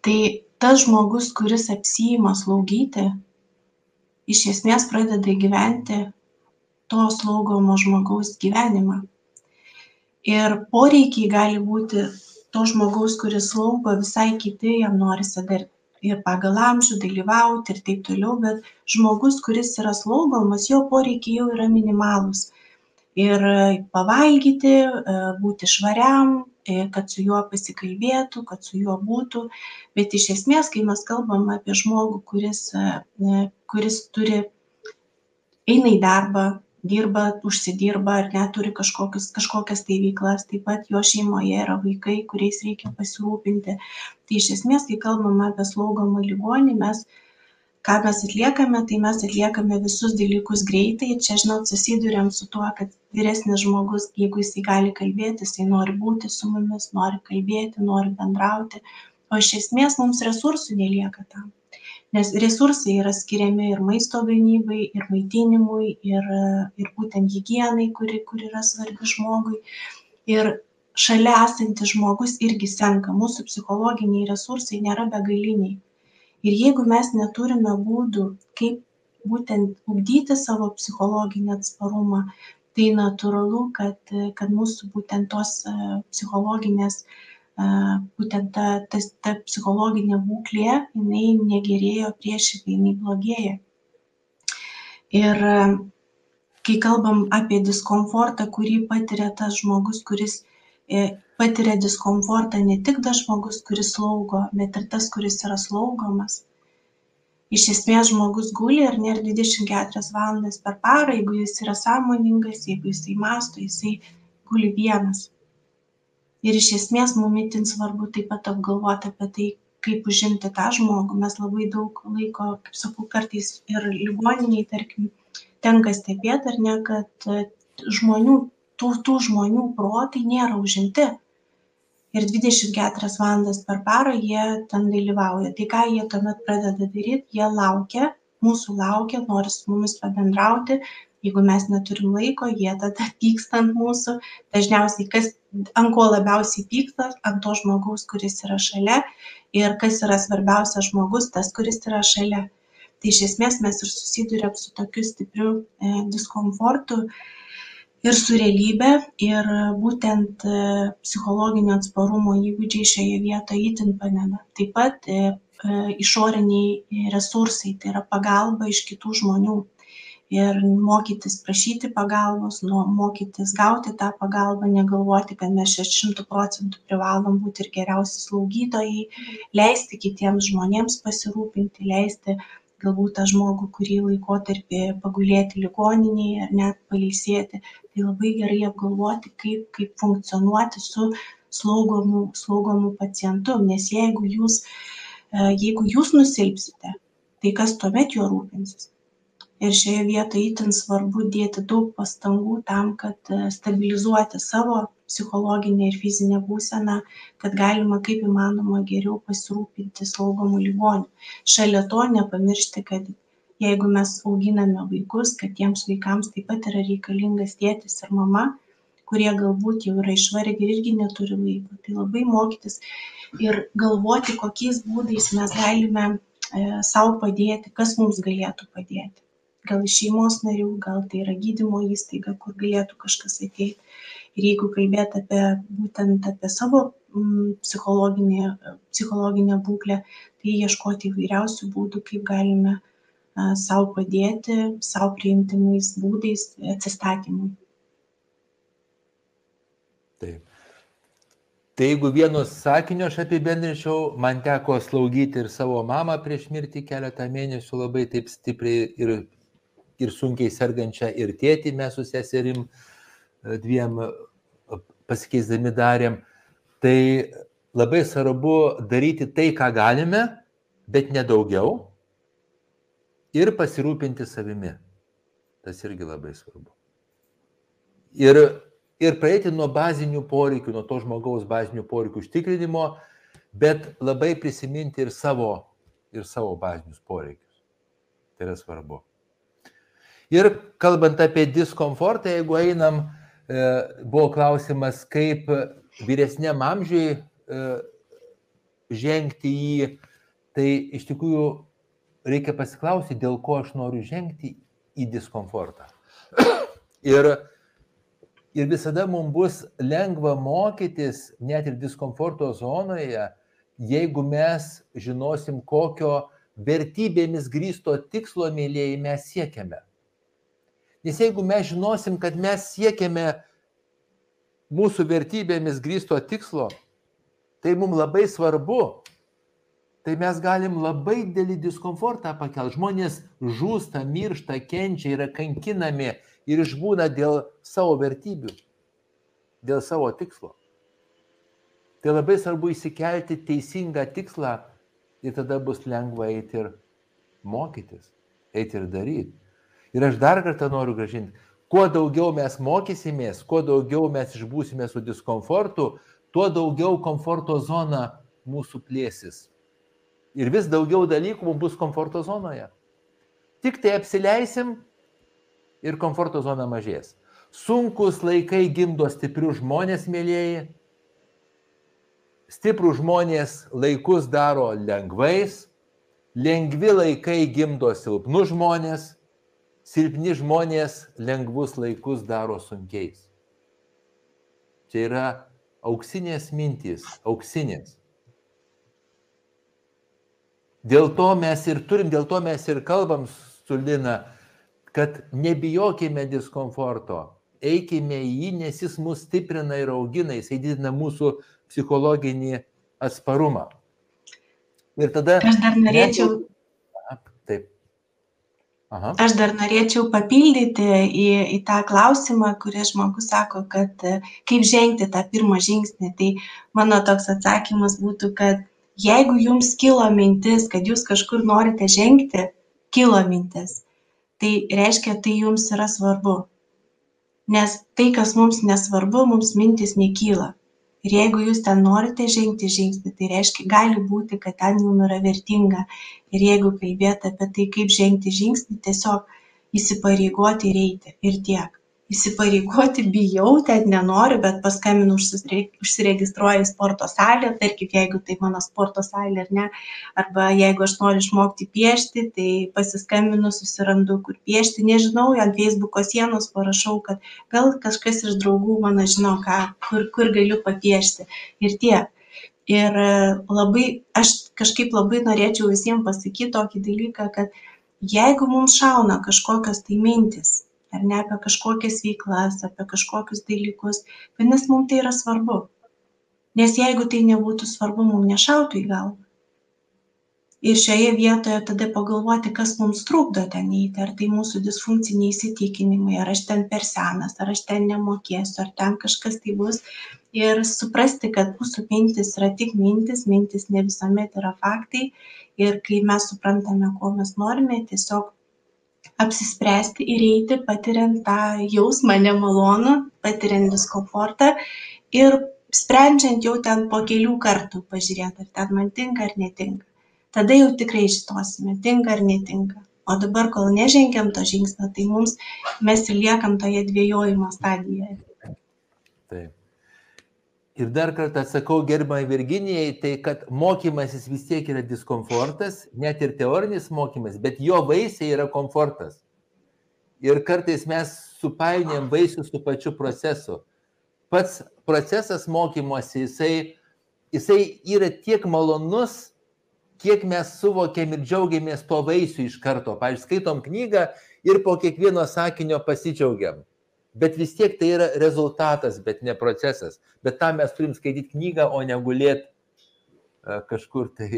[SPEAKER 2] tai tas žmogus kuris apsiima slaugyti iš esmės pradeda gyventi to slaugomo žmogaus gyvenimą. Ir poreikiai gali būti to žmogaus, kuris slaugo visai kiti, jam norisi dar ir pagal amžių dalyvauti ir taip toliau, bet žmogus, kuris yra slaugomas, jo poreikiai jau yra minimalūs. Ir pavalgyti, būti švariam, E, kad su juo pasikalbėtų, kad su juo būtų. Bet iš esmės, kai mes kalbam apie žmogų, kuris, e, kuris turi, eina į darbą, dirba, užsidirba ar neturi kažkokius, kažkokias tai veiklas, taip pat jo šeimoje yra vaikai, kuriais reikia pasirūpinti. Tai iš esmės, kai kalbam apie slaugomą ligonį, mes ką mes atliekame tai mes atliekame visus dalykus greitai. Čia žinot susiduriam su tuo kad vyresnis žmogus jeigu jisai gali kalbėti jisai nori būti su mumis nori kalbėti nori bendrauti. O iš esmės mums resursų nelieka tam nes resursai yra skiriami ir maisto gamybai ir maitinimui ir ir būtent higienai kuri kuri yra svarbi žmogui. Ir šalia esantis žmogus irgi senka. Mūsų psichologiniai resursai nėra begaliniai. Ir jeigu mes neturime būdų kaip būtent ugdyti savo psichologinį atsparumą tai natūralu kad kad mūsų būtent tos psichologinės būtent ta tas ta psichologinė būklė jinai negerėja o priešingai jinai blogėja. Ir kai kalbam apie diskomfortą kurį patiria tas žmogus kuris patiria diskomfortą ne tik tas žmogus kuris slaugo bet ir tas kuris yra slaugomas iš esmės žmogus guli ne ir dvidešim keturias valandas per parą jeigu jis yra sąmoningas jeigu jisai mąsto jisai guli vienas ir iš esmės mum itin svarbu taip pat apgalvot apie tai kaip užimti tą žmogų. Mes labai daug laiko kaip sakau kartais ir ligoninėj tarkim tenka stebėt ar ne kad žmonių tų tų žmonių protai nėra užimti. Ir dvidešim keturias valandas per parą jie ten dalyvauja. Tai ką jie tuomet pradeda daryt? Jie laukia mūsų laukia, nori su mumis pabendrauti. Jeigu mes neturim laiko, jie tada pyksta ant mūsų. Dažniausiai, kas, ant ko labiausiai pyksta, ant to žmogaus, kuris yra šalia. Ir kas yra svarbiausias žmogus, tas, kuris yra šalia. Tai iš esmės mes ir susidurėm su tokiu stipriu e, diskomfortu ir su realybe. Ir būtent e, psichologinio atsparumo įgūdžiai šioje vietoje įtin padeda. Taip pat e, e išoriniai resursai, tai yra pagalba iš kitų žmonių ir mokytis prašyti pagalbos nuo mokytis gauti tą pagalbą negalvoti kad mes čia šimtu procentų privalom būti ir geriausi slaugytojai leisti kitiems žmonėms pasirūpinti leisti galbūt tą žmogų kurį laikotarpį pagulėti ligoninėje ar net pailsėti. Tai labai gerai apgalvoti kaip kaip funkcionuoti su slaugomu slaugomu pacientu nes jeigu jūs e, jeigu jūs nusilpsite tai kas tuomet juo rūpinsis ir šioje vietoje itin svarbu dėti daug pastangų tam kad e, stabilizuoti savo psichologinę ir fizinę būseną kad galima kaip įmanoma geriau pasirūpinti slaugomu ligoniu šalia to nepamiršti kad jeigu mes auginame vaikus kad tiems vaikams taip pat yra reikalingas tėtis ir mama kurie galbūt jau yra išvargę ir irgi neturi laiko. Tai labai mokytis ir galvoti kokiais būdais mes galime e, sau padėti kas mums galėtų padėti gal iš šeimos narių, gal tai yra gydymo įstaiga, kur galėtų kažkas ateiti. Ir jeigu kalbėt apie būtent apie savo mm, psichologinę, psichologinę būklę, tai ieškoti įvairiausių būdų, kaip galime savo padėti, savo priimtinais būdais atsistatymui.
[SPEAKER 1] Taip. Tai jeigu vienu sakiniu aš apibendrinčiau, man teko slaugyti ir savo mamą prieš mirtį keletą mėnesių labai taip stipriai ir ir sunkiai sergančią ir tėtį mes su seserim e, dviem e, pasikeisdami darėm. Tai labai svarbu daryti tai, ką galime, bet nedaugiau ir pasirūpinti savimi. Tas irgi labai svarbu. Ir, ir praeiti nuo bazinių poreikių, nuo to žmogaus bazinių poreikių užtikrinimo, bet labai prisiminti ir savo, ir savo bazinius poreikius. Tai yra svarbu. Ir kalbant apie diskomfortą, jeigu einam, e, buvo klausimas, kaip vyresniam amžiui e, žengti į, tai iš tikrųjų reikia pasiklausyti, dėl ko aš noriu žengti į diskomfortą. Ir, ir visada mums bus lengva mokytis net ir diskomforto zonoje, jeigu mes žinosim, kokio vertybėmis grįsto tikslo, mėlyjei, mes siekiame. Nes jeigu mes žinosim, kad mes siekiame mūsų vertybėmis grįsto tikslo, tai mums labai svarbu, tai mes galim labai didelį diskomfortą pakelti. Žmonės žūsta, miršta, kenčia, yra kankinami ir išbūna dėl savo vertybių, dėl savo tikslo. Tai labai svarbu įsikelti teisingą tikslą ir tada bus lengva eiti ir mokytis, eiti ir daryti. Ir aš dar kartą noriu gražinti, kuo daugiau mes mokysimės, kuo daugiau mes išbūsime su diskomfortu, tuo daugiau komforto zona mūsų plėsis. Ir vis daugiau dalykų mums bus komforto zonoje. Tik tai apsileisim ir komforto zona mažės. Sunkus laikai gimdo stiprius žmonės, mėlyjeji. Stiprų žmonės laikus daro lengvais, lengvi laikai gimdo silpnus žmonės silpni žmonės lengvus laikus daro sunkiais. Čia yra auksinės mintys, auksinės. Dėl to mes ir turim, dėl to mes ir kalbam su Lina, kad nebijokime diskomforto, eikime į jį, nes jis mus stiprina ir augina, jis didina mūsų psichologinį atsparumą.
[SPEAKER 2] Ir tada... Aš dar norėčiau. Taip. Aha. Aš dar norėčiau papildyti į, į tą klausimą, kurį žmogus sako, kad e, kaip žengti tą pirmą žingsnį. Tai mano toks atsakymas būtų, kad jeigu jums kilo mintis, kad jūs kažkur norite žengti, kilo mintis, tai reiškia, tai jums yra svarbu. Nes tai, kas mums nesvarbu, mums mintis nekyla. Ir jeigu jūs ten norite žengti žingsnį, tai reiškia, gali būti, kad ten jums yra vertinga. Ir jeigu kalbėti apie tai, kaip žengti žingsnį, tiesiog įsipareigoti ir eiti. Ir tiek įsipareigoti bijau ten nenoriu bet paskambinu užsisre užsiregistruoju į sporto salę tarkim jeigu tai mano sporto salė ar ne arba jeigu aš noriu išmokti piešti tai pasiskambinu susirandu kur piešti. Nežinau ant feisbuko sienos parašau kad gal kažkas iš draugų mano žino ką kur kur galiu papiešti. Ir tiek ir labai aš kažkaip labai norėčiau visiem pasakyt tokį dalyką kad jeigu mums šauna kažkokios tai mintys ar ne apie kažkokias veiklas, apie kažkokius dalykus. Vadinasi, mums tai yra svarbu. Nes jeigu tai nebūtų svarbu, mums nešautų į galvą. Ir šioje vietoje tada pagalvoti, kas mums trukdo ten eiti, ar tai mūsų disfunkciniai įsitikinimai, ar aš ten per senas, ar aš ten nemokėsiu, ar ten kažkas tai bus. Ir suprasti, kad mūsų mintis yra tik mintis, mintis ne visuomet yra faktai. Ir kai mes suprantame, ko mes norime, tiesiog apsispręsti ir eiti patiriant tą jausmą nemalonų, patiriant diskomfortą ir sprendžiant jau ten po kelių kartų pažiūrėti, ar ten man tinka ar netinka. Tada jau tikrai žinosime, tinka ar netinka. O dabar, kol nežengiam to žingsnio, tai mums mes ir liekam toje dviejojimo stadijoje.
[SPEAKER 1] Taip. Ir dar kartą atsakau gerbamai Virginijai, tai kad mokymasis vis tiek yra diskomfortas, net ir teorinis mokymas, bet jo vaisiai yra komfortas. Ir kartais mes supainėjom vaisius su pačiu procesu. Pats procesas mokymosi, jisai, jisai yra tiek malonus, kiek mes suvokiam ir džiaugiamės to vaisių iš karto. Pavyzdžiui, skaitom knygą ir po kiekvieno sakinio pasidžiaugiam bet vis tiek tai yra rezultatas, bet ne procesas. Bet tam mes turim skaityti knygą, o negulėti e, kažkur tai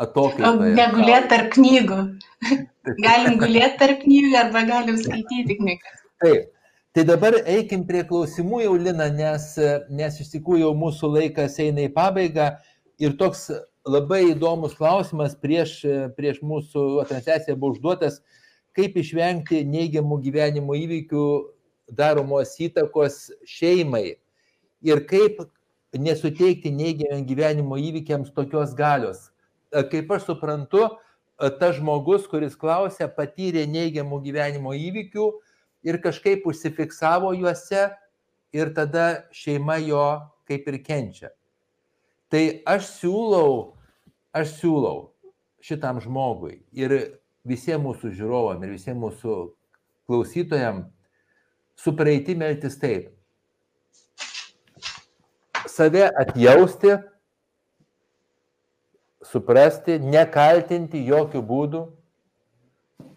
[SPEAKER 1] atokai.
[SPEAKER 2] Negulėti tarp knygų. galim gulėti tarp knygų arba galim skaityti knygą.
[SPEAKER 1] Taip. Tai dabar eikim prie klausimų jau, Lina, nes, nes iš tikrųjų jau mūsų laikas eina į pabaigą ir toks labai įdomus klausimas prieš, prieš mūsų transliaciją buvo užduotas, kaip išvengti neigiamų gyvenimo įvykių daromos įtakos šeimai ir kaip nesuteikti neigiamiam gyvenimo įvykiams tokios galios. Kaip aš suprantu, tas žmogus, kuris klausė, patyrė neigiamų gyvenimo įvykių ir kažkaip užsifiksavo juose ir tada šeima jo kaip ir kenčia. Tai aš siūlau, aš siūlau šitam žmogui ir visiems mūsų žiūrovam ir visiems mūsų klausytojams su praeitį meltis taip. Save atjausti, suprasti, nekaltinti jokių būdų,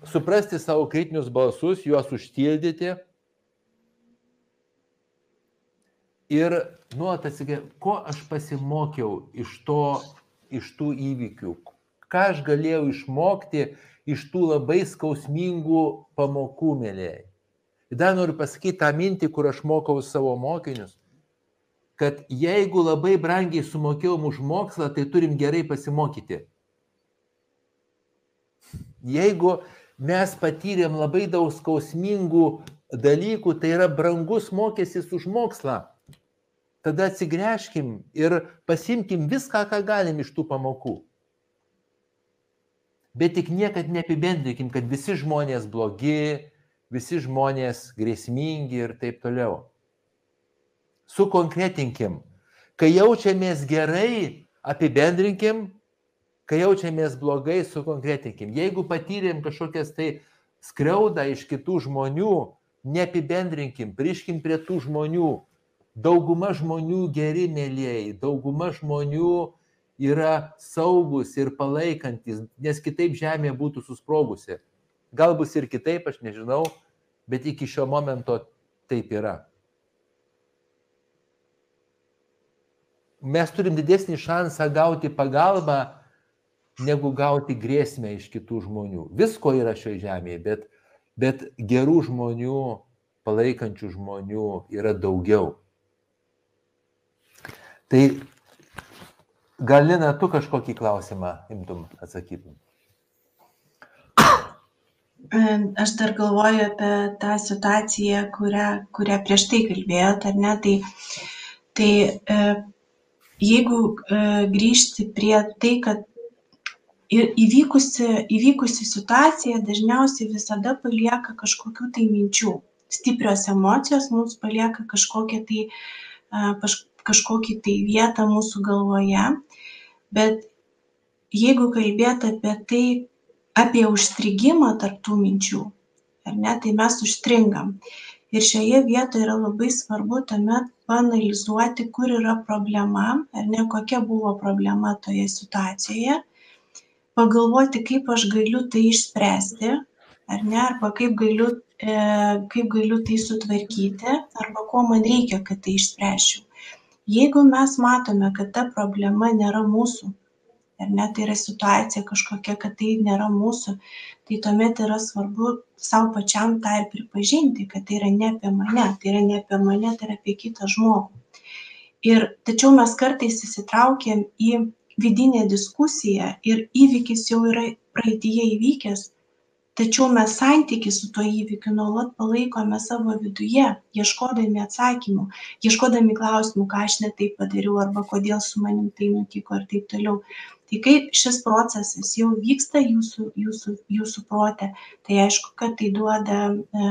[SPEAKER 1] suprasti savo kritinius balsus, juos užtildyti ir nuolat atsikėti, ko aš pasimokiau iš, to, iš tų įvykių, ką aš galėjau išmokti iš tų labai skausmingų pamokų, mėlyjei. Ir dar noriu pasakyti tą mintį, kur aš mokau savo mokinius, kad jeigu labai brangiai sumokėjom už mokslą, tai turim gerai pasimokyti. Jeigu mes patyrėm labai daug skausmingų dalykų, tai yra brangus mokestis už mokslą. Tada atsigręžkim ir pasimkim viską, ką galim iš tų pamokų. Bet tik niekad neapibendrinkim, kad visi žmonės blogi, visi žmonės grėsmingi ir taip toliau. Sukonkretinkim. Kai jaučiamės gerai, apibendrinkim, kai jaučiamės blogai, sukonkretinkim. Jeigu patyrėm kažkokias tai skriaudą iš kitų žmonių, neapibendrinkim, priškim prie tų žmonių. Dauguma žmonių geri mėlyjei, dauguma žmonių yra saugus ir palaikantis, nes kitaip žemė būtų susprogusi. Gal bus ir kitaip, aš nežinau, bet iki šio momento taip yra. Mes turim didesnį šansą gauti pagalbą, negu gauti grėsmę iš kitų žmonių. Visko yra šioje žemėje, bet, bet gerų žmonių, palaikančių žmonių yra daugiau. Tai Galina, tu kažkokį klausimą imtum atsakytum.
[SPEAKER 2] Aš dar galvoju apie tą situaciją, kurią, kurią prieš tai kalbėjote, ar ne? Tai, tai e, jeigu e, grįžti prie tai, kad įvykusi, įvykusi situacija dažniausiai visada palieka kažkokių tai minčių. Stiprios emocijos mums palieka kažkokią tai, kažkokį tai vietą mūsų galvoje, bet jeigu kalbėt apie tai, apie užstrigimą tarptų minčių, ar ne, tai mes užstringam. Ir šioje vietoje yra labai svarbu tuomet paanalizuoti, kur yra problema, ar ne, kokia buvo problema toje situacijoje pagalvoti, kaip aš galiu tai išspręsti, ar ne, arba kaip galiu, e, kaip galiu tai sutvarkyti, arba ko man reikia, kad tai išspręščiau. Jeigu mes matome, kad ta problema nėra mūsų, ar ne, tai yra situacija kažkokia, kad tai nėra mūsų, tai tuomet yra svarbu savo pačiam tą ir pripažinti, kad tai yra ne apie mane, tai yra ne apie mane, tai yra apie kitą žmogų. Ir tačiau mes kartais įsitraukiam į vidinė diskusija ir įvykis jau yra praeityje įvykęs, tačiau mes santykį su tuo įvykiu nuolat palaikome savo viduje, ieškodami atsakymų, ieškodami klausimų, ką aš netaip padariau arba kodėl su manim tai nutiko ir taip toliau. Tai kai šis procesas jau vyksta jūsų, jūsų, jūsų protė, tai aišku, kad tai duoda e,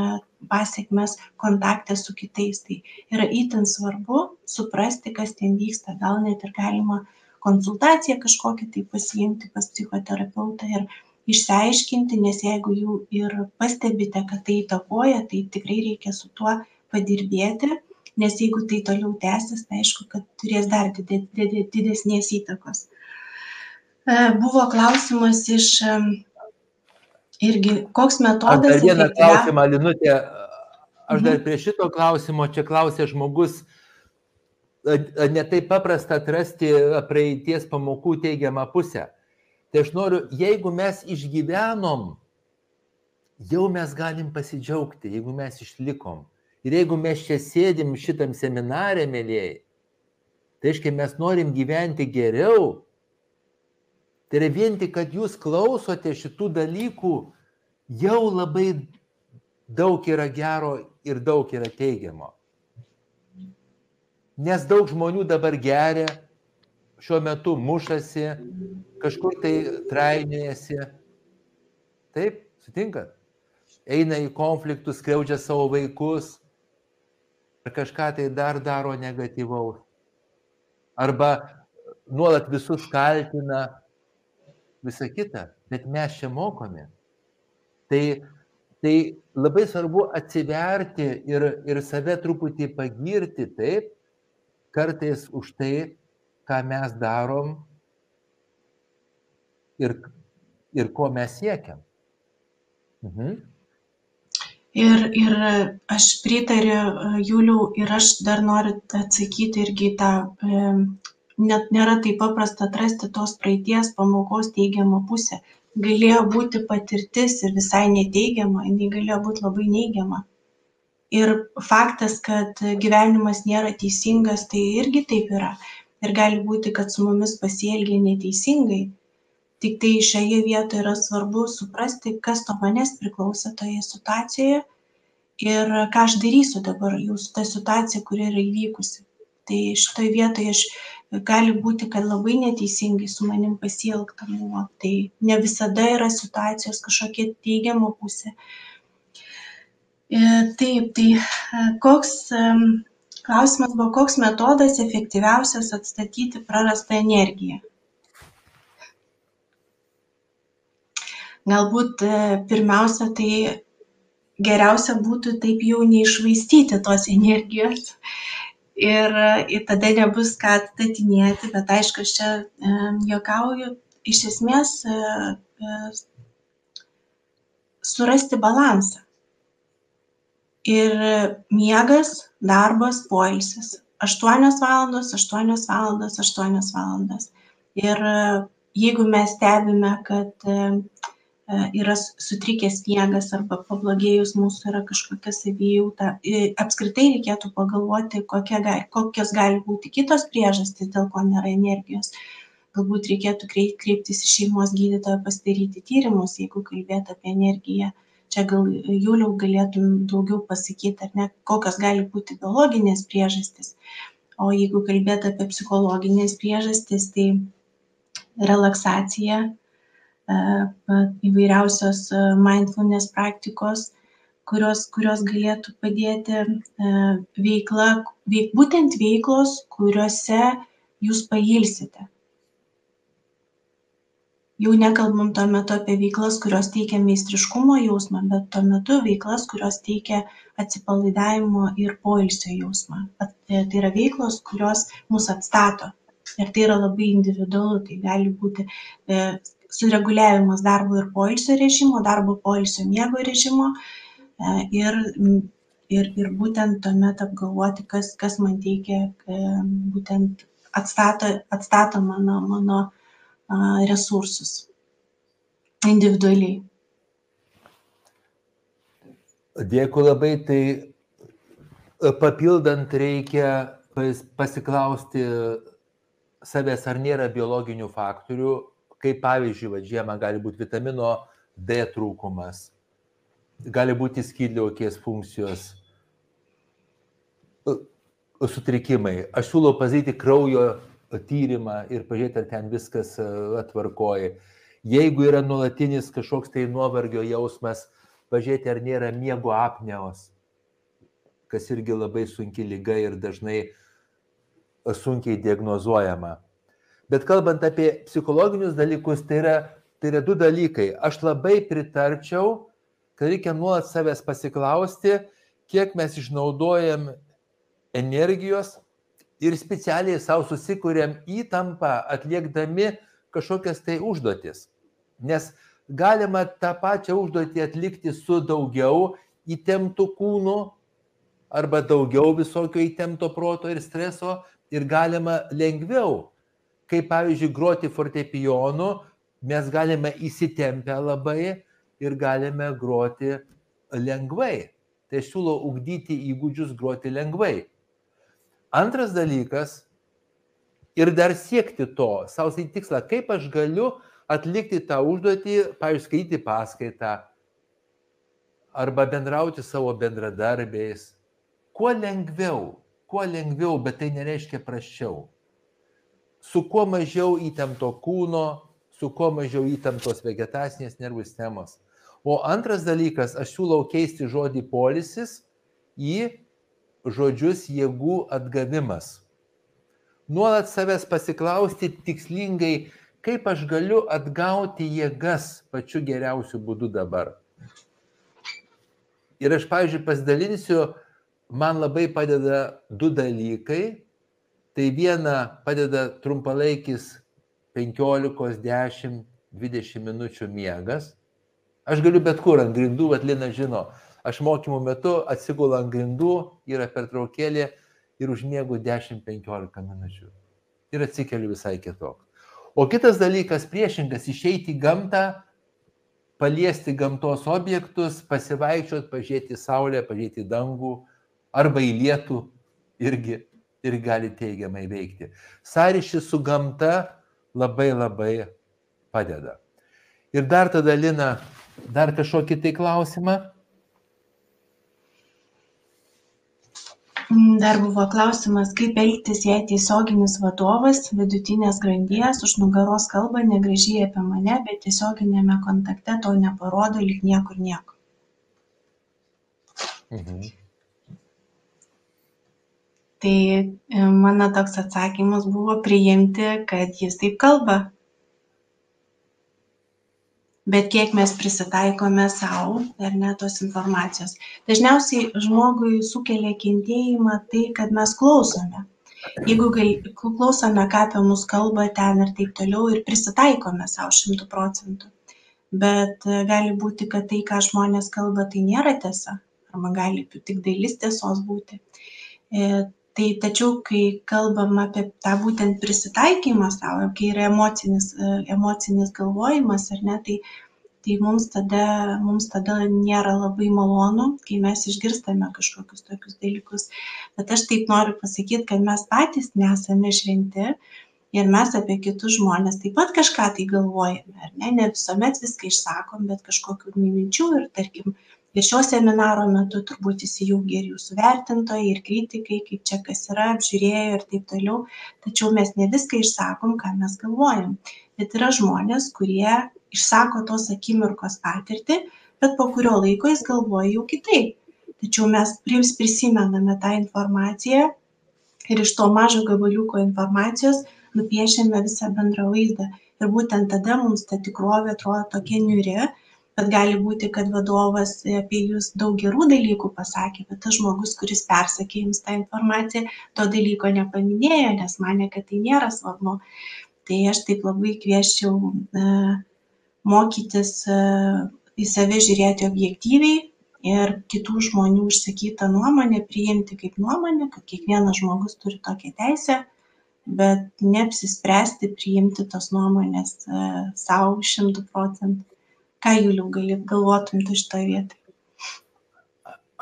[SPEAKER 2] pasiekmes kontakte su kitais. Tai yra itin svarbu suprasti, kas ten vyksta, gal net ir galima konsultaciją kažkokią tai pasiimti pas psichoterapeutą ir išsiaiškinti, nes jeigu jau ir pastebite, kad tai įtakoja, tai tikrai reikia su tuo padirbėti, nes jeigu tai toliau tęsis, tai aišku, kad turės dar didesnės įtakos. E, buvo klausimas iš irgi, koks metodas.
[SPEAKER 1] Dar vieną klausimą, Linutė, aš dar mhm. prie šito klausimo čia klausė žmogus, ne taip paprasta atrasti praeities pamokų teigiamą pusę. Tai aš noriu, jeigu mes išgyvenom, jau mes galim pasidžiaugti, jeigu mes išlikom. Ir jeigu mes čia sėdim šitam seminarė, mėlyjei, tai reiškia, mes norim gyventi geriau. Tai yra vien tik, kad jūs klausote šitų dalykų, jau labai daug yra gero ir daug yra teigiamo. Nes daug žmonių dabar geria, šiuo metu mušasi, kažkur tai trainėjasi. Taip, sutinkat? Eina į konfliktus, skriaudžia savo vaikus, ar kažką tai dar daro negatyvaus. Arba nuolat visus kaltina, visą kitą, bet mes čia mokome. Tai, tai labai svarbu atsiverti ir, ir save truputį pagirti taip, kartais už tai, ką mes darom ir, ir ko mes siekiam. Mhm.
[SPEAKER 2] Ir, ir aš pritariu Juliau ir aš dar noriu atsakyti irgi tą, net nėra taip paprasta atrasti tos praeities pamokos teigiamą pusę. Galėjo būti patirtis ir visai neteigiama, jinai galėjo būti labai neigiama. Ir faktas kad gyvenimas nėra teisingas tai irgi taip yra. Ir gali būti kad su mumis pasielgė neteisingai. Tiktai šioje vietoje yra svarbu suprasti kas nuo manęs priklauso toje situacijoje ir ką aš darysiu dabar jau su ta situacija kuri yra įvykusi. Tai šitoj vietoj aš gali būti kad labai neteisingai su manim pasielgta buvo. Tai ne visada yra situacijos kažkokia teigiama pusė. E, taip, tai e, koks klausimas buvo, koks metodas efektyviausias atstatyti prarastą energiją? Galbūt e, pirmiausia, tai geriausia būtų taip jau neišvaistyti tos energijos ir, ir tada nebus ką atstatinėti, bet aišku, aš čia e, juokauju, iš esmės e, e, surasti balansą. Ir miegas darbas poilsis. Aštuonios valandos aštuonios valandos aštuonios valandos. Ir jeigu mes stebime kad e, yra sutrikęs miegas arba pablogėjus mūsų yra kažkokia savijauta. Apskritai reikėtų pagalvoti gali kokios gali būti kitos priežastys dėl ko nėra energijos. Galbūt reikėtų kreiptis į šeimos gydytoją pasidaryti tyrimus jeigu kalbėt apie energiją. Čia gal juliau galėtum daugiau pasakyt ar ne kokios gali būti biologinės priežastys. O jeigu kalbėt apie psichologinės priežastis, tai relaksacija, e, įvairiausios e, mindfulness praktikos, kurios, kurios galėtų padėti e, veikla, veik, būtent veiklos, kuriuose jūs pailsite. Jau nekalbam tuo metu apie veiklas kurios teikia meistriškumo jausmą bet tuo metu veiklas kurios teikia atsipalaidavimo ir poilsio jausmą. Tai yra veiklos kurios mus atstato. Ir tai yra labai individualu tai gali būti e, sureguliavimas darbo ir poilsio režimo darbo poilsio miego režimo e, ir ir ir būtent tuomet apgalvoti kas kas man teikia e, būtent atstato atstato mano mano resursus individualiai.
[SPEAKER 1] Dėkui labai, tai e, papildant reikia pasiklausti savęs, ar nėra biologinių faktorių, kaip pavyzdžiui, va, žiemą gali būti vitamino D trūkumas, gali būti skydliaukės funkcijos e, sutrikimai. Aš siūlau padaryti kraujo tyrimą ir pažiūrėti, ar ten viskas e, atvarkoja. Jeigu yra nuolatinis kažkoks tai nuovargio jausmas, pažiūrėti, ar nėra miego apneos, kas irgi labai sunki lyga ir dažnai sunkiai diagnozuojama. Bet kalbant apie psichologinius dalykus, tai yra, tai yra du dalykai. Aš labai pritarčiau, kad reikia nuolat savęs pasiklausti, kiek mes išnaudojam energijos ir specialiai savo susikūrėm įtampą atliekdami kažkokias tai užduotis. Nes galima tą pačią užduotį atlikti su daugiau įtemptų kūnų arba daugiau visokio įtempto proto ir streso ir galima lengviau. Kaip pavyzdžiui, groti fortepijonu, mes galime įsitempę labai ir galime groti lengvai. Tai aš siūlau ugdyti įgūdžius groti lengvai. Antras dalykas ir dar siekti to, savo tikslą, kaip aš galiu atlikti tą užduotį, pavyzdžiui, skaityti paskaitą arba bendrauti savo bendradarbiais. Kuo lengviau, kuo lengviau, bet tai nereiškia praščiau. Su kuo mažiau įtempto kūno, su kuo mažiau įtemptos vegetacinės nervų sistemos. O antras dalykas, aš siūlau keisti žodį polisis į žodžius jėgų atgavimas. Nuolat savęs pasiklausti tikslingai, kaip aš galiu atgauti jėgas pačiu geriausiu būdu dabar. Ir aš, pavyzdžiui, pasidalinsiu, man labai padeda du dalykai. Tai viena padeda trumpalaikis 15, 10, 20 minučių miegas. Aš galiu bet kur ant grindų, Atlina žino, aš mokymų metu atsigulu ant grindų, yra pertraukėlė ir užmiegu 10-15 minučių. Ir atsikeliu visai kitoks. O kitas dalykas priešingas - išeiti į gamtą, paliesti gamtos objektus, pasivaikščioti, pažiūrėti saulę, pažiūrėti dangų arba į lietų irgi, ir gali teigiamai veikti. Sąryšis su gamta labai labai padeda. Ir dar tada, Lina, dar kažkokį tai klausimą.
[SPEAKER 2] Dar buvo klausimas, kaip elgtis, jei tiesioginis vadovas vidutinės grandies už nugaros kalba negražiai apie mane, bet tiesioginėme kontakte to neparodo lyg niekur nieko. Mhm. Tai e, mano toks atsakymas buvo priimti, kad jis taip kalba, bet kiek mes prisitaikome sau ar ne tos informacijos. Dažniausiai žmogui sukelia kentėjimą tai, kad mes klausome. Jeigu klausome, ką apie mus kalba ten ir taip toliau ir prisitaikome savo šimtų procentų. Bet e, gali būti, kad tai, ką žmonės kalba, tai nėra tiesa. Arba gali tik dalis tiesos būti. Tai tačiau, kai kalbam apie tą būtent prisitaikymą savo, kai yra emocinis, e, emocinis galvojimas ar ne, tai, tai mums tada, mums tada nėra labai malonu, kai mes išgirstame kažkokius tokius dalykus. Bet aš taip noriu pasakyti, kad mes patys nesame šventi ir mes apie kitus žmonės taip pat kažką tai galvojame, ar ne? Ne visuomet viską išsakom, bet kažkokių minčių ir, tarkim, ir šio seminaro metu turbūt įsijungė ir jūsų vertintojai, ir kritikai, kaip čia kas yra, apžiūrėjo ir taip toliau. Tačiau mes ne viską išsakom, ką mes galvojam. Bet yra žmonės, kurie išsako tos akimirkos patirtį, bet po kurio laiko jis galvoja jau kitaip. Tačiau mes prisimename tą informaciją ir iš to mažo gabaliuko informacijos nupiešiame visą bendrą vaizdą. Ir būtent tada mums ta tikrovė atrodo tokia niuri, bet gali būti kad vadovas apie jus daug gerų dalykų pasakė bet tas žmogus kuris persakė jums tą informaciją to dalyko nepaminėjo nes manė kad tai nėra svarbu tai aš taip labai kviesčiau e, mokytis e, į save žiūrėti objektyviai ir kitų žmonių išsakytą nuomonę priimti kaip nuomonę, kad kiekvienas žmogus turi tokią teisę, bet neapsispręsti priimti tos nuomonės e, savo šimtų procentų. Ką, Juliau, gali galvotumėte šitoje vietoje?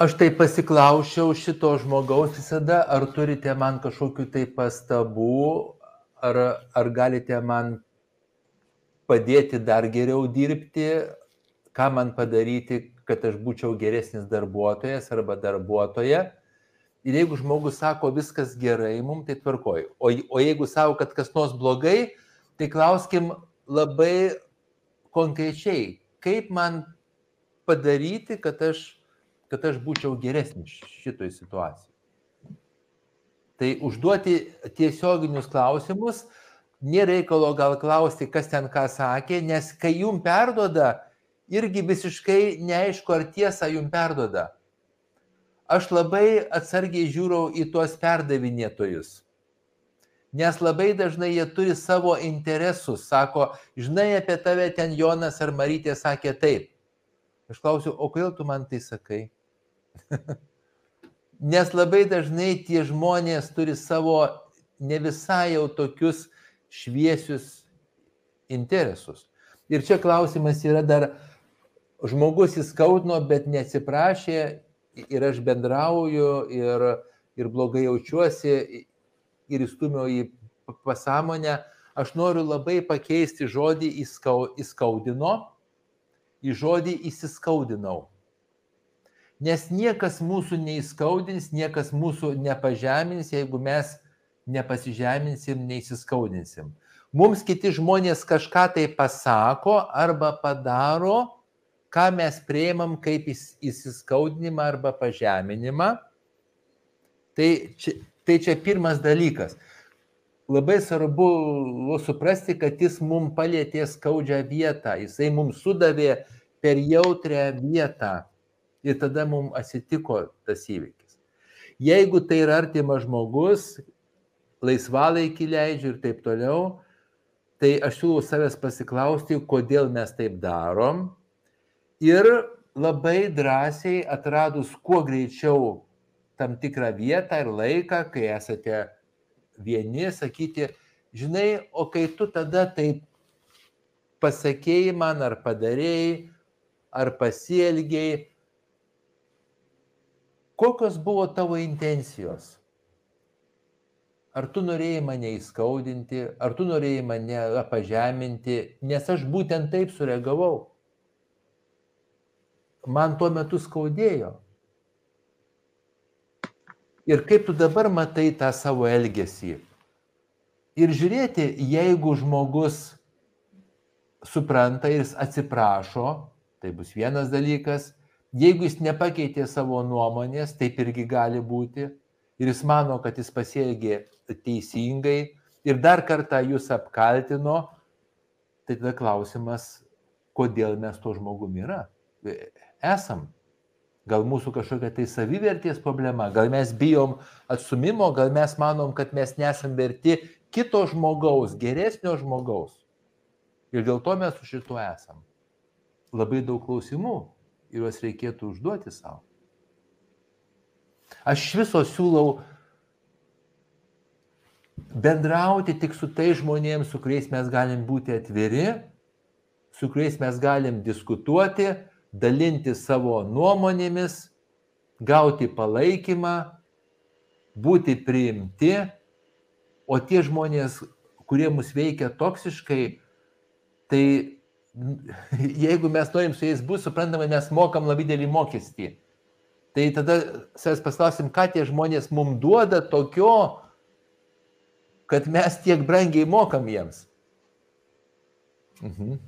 [SPEAKER 1] Aš tai pasiklausiau šito žmogaus visada, ar turite man kažkokiu tai pastabų, ar, ar galite man padėti dar geriau dirbti, ką man padaryti, kad aš būčiau geresnis darbuotojas arba darbuotoja. Ir jeigu žmogus sako, viskas gerai, mums tai tvarkoju. O, o jeigu sako, kad kas nors blogai, tai klauskim labai konkrečiai, kaip man padaryti, kad aš, kad aš būčiau geresnis šitoj situacijai. Tai užduoti tiesioginius klausimus, nėra reikalo gal klausti, kas ten ką sakė, nes kai jum perdoda, irgi visiškai neaišku, ar tiesą jum perdoda. Aš labai atsargiai žiūrau į tuos perdavinėtojus nes labai dažnai jie turi savo interesus, sako, žinai apie tave ten Jonas ar Marytė sakė taip. Aš klausiu, o kodėl tu man tai sakai? nes labai dažnai tie žmonės turi savo ne visai jau tokius šviesius interesus. Ir čia klausimas yra dar, žmogus įskaudino, bet neatsiprašė ir aš bendrauju ir, ir blogai jaučiuosi ir įstumiau į pasąmonę, aš noriu labai pakeisti žodį įskaudino į žodį įsiskaudinau. Nes niekas mūsų neįskaudins, niekas mūsų nepažemins, jeigu mes nepasižeminsim, neįsiskaudinsim. Mums kiti žmonės kažką tai pasako arba padaro, ką mes prieimam kaip įsiskaudinimą arba pažeminimą. Tai čia, Tai čia pirmas dalykas. Labai svarbu suprasti, kad jis mums palėtė skaudžią vietą, jisai mums sudavė per jautrę vietą ir tada mums atsitiko tas įvykis. Jeigu tai yra artimas žmogus, laisvalaikį leidžiu ir taip toliau, tai aš siūlau savęs pasiklausti, kodėl mes taip darom ir labai drąsiai atradus kuo greičiau tam tikrą vietą ir laiką, kai esate vieni, sakyti, žinai, o kai tu tada taip pasakėjai man ar padarėjai, ar pasielgiai, kokios buvo tavo intencijos? Ar tu norėjai mane įskaudinti, ar tu norėjai mane pažeminti, nes aš būtent taip sureagavau. Man tuo metu skaudėjo. Ir kaip tu dabar matai tą savo elgesį. Ir žiūrėti, jeigu žmogus supranta ir jis atsiprašo, tai bus vienas dalykas. Jeigu jis nepakeitė savo nuomonės, taip irgi gali būti. Ir jis mano, kad jis pasielgė teisingai ir dar kartą jūs apkaltino, tai tada klausimas, kodėl mes to žmogumi yra. Esam Gal mūsų kažkokia tai savivertės problema, gal mes bijom atsumimo, gal mes manom, kad mes nesam verti kito žmogaus, geresnio žmogaus. Ir dėl to mes su šituo esam. Labai daug klausimų ir juos reikėtų užduoti savo. Aš viso siūlau bendrauti tik su tai žmonėms, su kuriais mes galim būti atviri, su kuriais mes galim diskutuoti, dalinti savo nuomonėmis, gauti palaikymą, būti priimti, o tie žmonės, kurie mus veikia toksiškai, tai jeigu mes norim su jais būti, suprantama, mes mokam labai didelį mokestį. Tai tada savęs paklausim, ką tie žmonės mums duoda tokio, kad mes tiek brangiai mokam jiems. Mhm.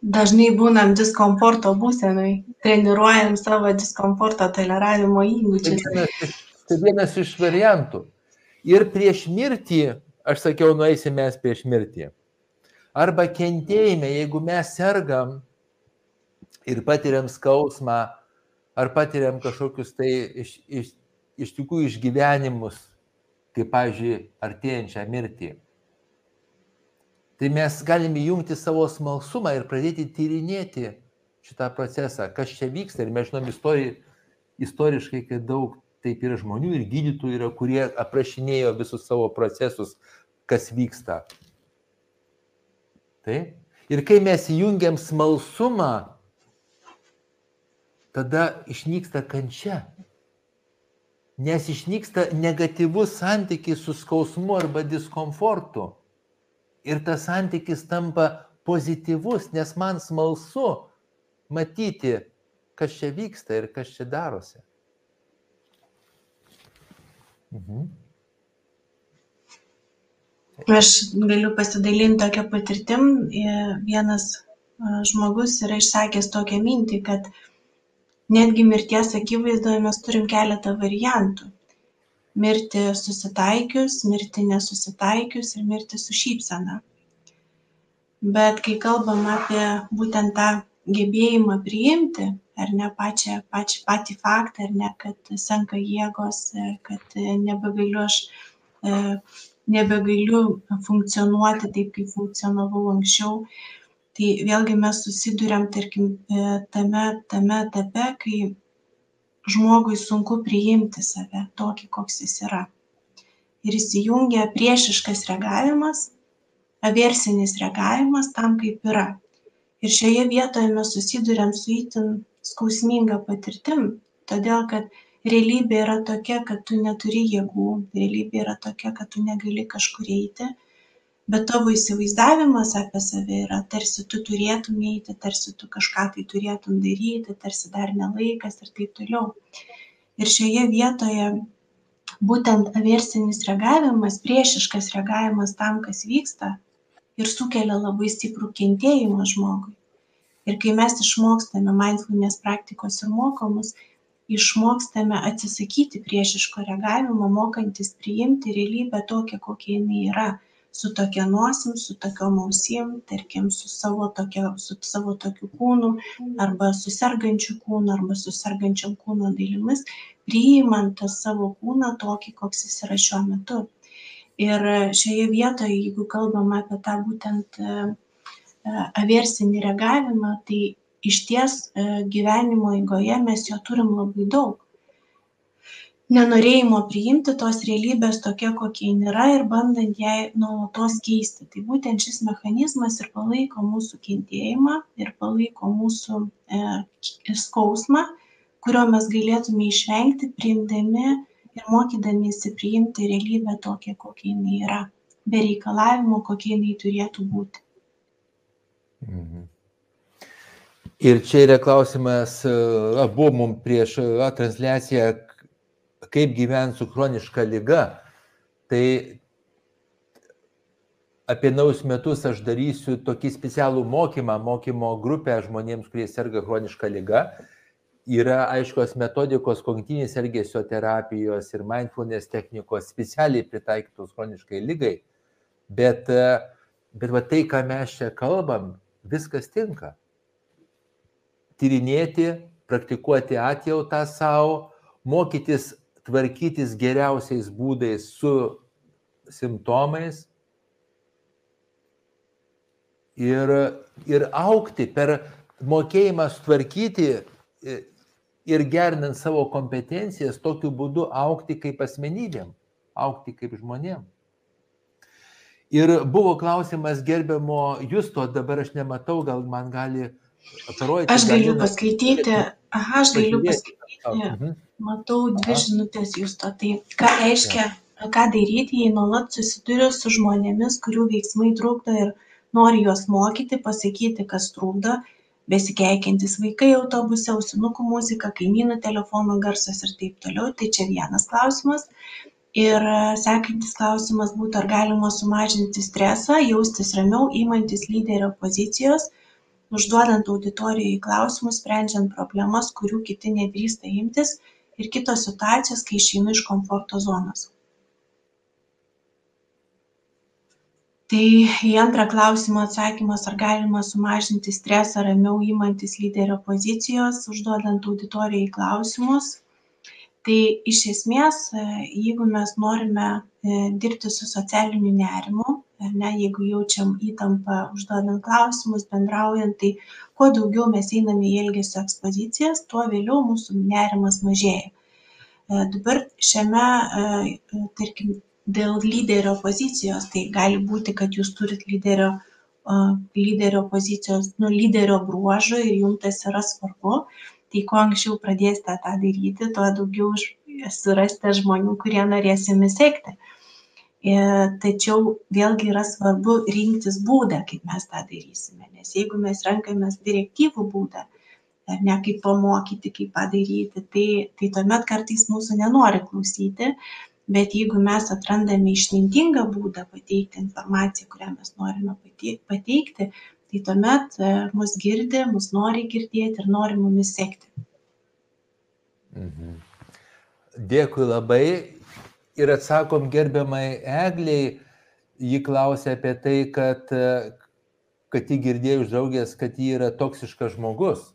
[SPEAKER 2] Dažnai būnam diskomforto būsenai, treniruojam savo diskomforto toleravimo įgūdžius.
[SPEAKER 1] Tai tai vienas iš variantų. Ir prieš mirtį, aš sakiau, nueisime mes prieš mirtį. Arba kentėjime, jeigu mes sergam ir patiriam skausmą, ar patiriam kažkokius tai iš, iš, iš tikrųjų išgyvenimus, kaip, pavyzdžiui, artėjančią mirtį tai mes galime įjungti savo smalsumą ir pradėti tyrinėti šitą procesą, kas čia vyksta. Ir mes žinom istori, istoriškai, kad daug taip yra žmonių ir gydytojų yra, kurie aprašinėjo visus savo procesus, kas vyksta. Taip. Ir kai mes įjungiam smalsumą, tada išnyksta kančia. Nes išnyksta negatyvus santykis su skausmu arba diskomfortu ir tas santykis tampa pozityvus, nes man smalsu matyti, kas čia vyksta ir kas čia darosi.
[SPEAKER 2] Mhm. Aš galiu pasidalinti tokią patirtim. Vienas žmogus yra išsakęs tokią mintį, kad netgi mirties akivaizdoje mes turim keletą variantų mirti susitaikius, mirti nesusitaikius ir mirti su šypsena. Bet kai kalbam apie būtent tą gebėjimą priimti, ar ne pačią, pačią, patį faktą, ar ne, kad senka jėgos, kad nebegaliu aš, nebegaliu funkcionuoti taip, kaip funkcionavau anksčiau, tai vėlgi mes susidurėm, tarkim, tame, tame etape, kai žmogui sunku priimti save tokį, koks jis yra. Ir įsijungia priešiškas reagavimas, aversinis reagavimas tam, kaip yra. Ir šioje vietoje mes susidurėm su įtin skausminga patirtim, todėl kad realybė yra tokia, kad tu neturi jėgų, realybė yra tokia, kad tu negali kažkur eiti, bet tavo įsivaizdavimas apie save yra tarsi tu turėtum eiti, tarsi tu kažką tai turėtum daryti, tarsi dar nelaikas ir taip toliau. Ir šioje vietoje būtent aversinis reagavimas, priešiškas reagavimas tam, kas vyksta ir sukelia labai stiprų kentėjimą žmogui. Ir kai mes išmokstame mindfulness praktikos ir mokomus, išmokstame atsisakyti priešiško reagavimo, mokantis priimti realybę tokią, kokia jinai yra su tokia nosim, su tokiom ausim, tarkim, su savo, tokia, su savo tokiu kūnu, arba su sergančiu kūnu, arba su sergančiam kūno dalimis, priimant tą savo kūną tokį, koks jis yra šiuo metu. Ir šioje vietoje, jeigu kalbam apie tą būtent e, e, aversinį reagavimą, tai iš ties e, gyvenimo eigoje mes jo turim labai daug nenorėjimo priimti tos realybės tokia kokia jin yra ir bandant ją nuolatos keisti tai būtent šis mechanizmas ir palaiko mūsų kentėjimą ir palaiko mūsų e, skausmą kurio mes galėtume išvengti priimdami ir mokydamiesi priimti realybę tokią kokia jinai yra be reikalavimų kokia jinai turėtų būti
[SPEAKER 1] mhm. Ir čia yra klausimas, buvo mums prieš transliaciją, kaip gyventi su chroniška lyga, tai apie naujus metus aš darysiu tokį specialų mokymą, mokymo grupę žmonėms, kurie serga chroniška lyga. Yra aiškios metodikos kognityvinės elgesio terapijos ir mindfulness technikos specialiai pritaikytos chroniškai lygai. Bet, bet va tai, ką mes čia kalbam, viskas tinka. Tyrinėti, praktikuoti atjautą savo, mokytis tvarkytis geriausiais būdais su simptomais ir, ir aukti per mokėjimą sutvarkyti ir gerinant savo kompetencijas, tokiu būdu aukti kaip asmenybėm, aukti kaip žmonėm. Ir buvo klausimas gerbiamo Justo, dabar aš nematau, gal man gali parodyti.
[SPEAKER 2] Aš galiu paskaityti, aha, aš galiu paskaityti. Matau dvi žinutės justo. Tai ką reiškia ką daryti, jei nuolat susiduriu su žmonėmis, kurių veiksmai trukdo ir nori juos mokyti, pasakyti, kas trukdo, besikeikiantys vaikai autobuse, ausinukų muzika, kaimynų telefono garsas ir taip toliau. Tai čia vienas klausimas. Ir sekantis klausimas būtų ar galima sumažinti stresą jaustis ramiau imantis lyderio pozicijos užduodant auditorijai klausimus sprendžiant problemas kurių kiti nedrįsta imtis ir kitos situacijos kai išeinu iš komforto zonos. Tai į antrą klausimą atsakymas ar galima sumažinti stresą ramiau imantis lyderio pozicijos užduodant auditorijai klausimus. Tai iš esmės jeigu mes norime e, dirbti su socialiniu nerimu ne jeigu jaučiam įtampą užduodant klausimus bendraujant tai kuo daugiau mes einame į elgesio ekspozicijas tuo vėliau mūsų nerimas mažėja. E, dabar šiame e, tarkim dėl lyderio pozicijos tai gali būti kad jūs turit lyderio lyderio pozicijos nu lyderio bruožų ir jum tas yra svarbu tai kuo anksčiau pradėsite tą daryti tuo daugiau surasite žmonių kurie norės jumis sekti ir tačiau vėlgi yra svarbu rinktis būdą kaip mes tą darysime nes jeigu mes renkamės direktyvų būdą ar ne kaip pamokyti kaip padaryti tai tai tuomet kartais mūsų nenori klausyti bet jeigu mes atrandame išmintingą būdą pateikti informaciją kurią mes norime patei pateikti tai tuomet e, mus girdi, mus nori girdėti ir nori mumis sekti.
[SPEAKER 1] Mhm. Dėkui labai ir atsakom gerbiamai Egliai, ji klausė apie tai, kad, e, kad ji girdėjo iš draugės, kad ji yra toksiškas žmogus.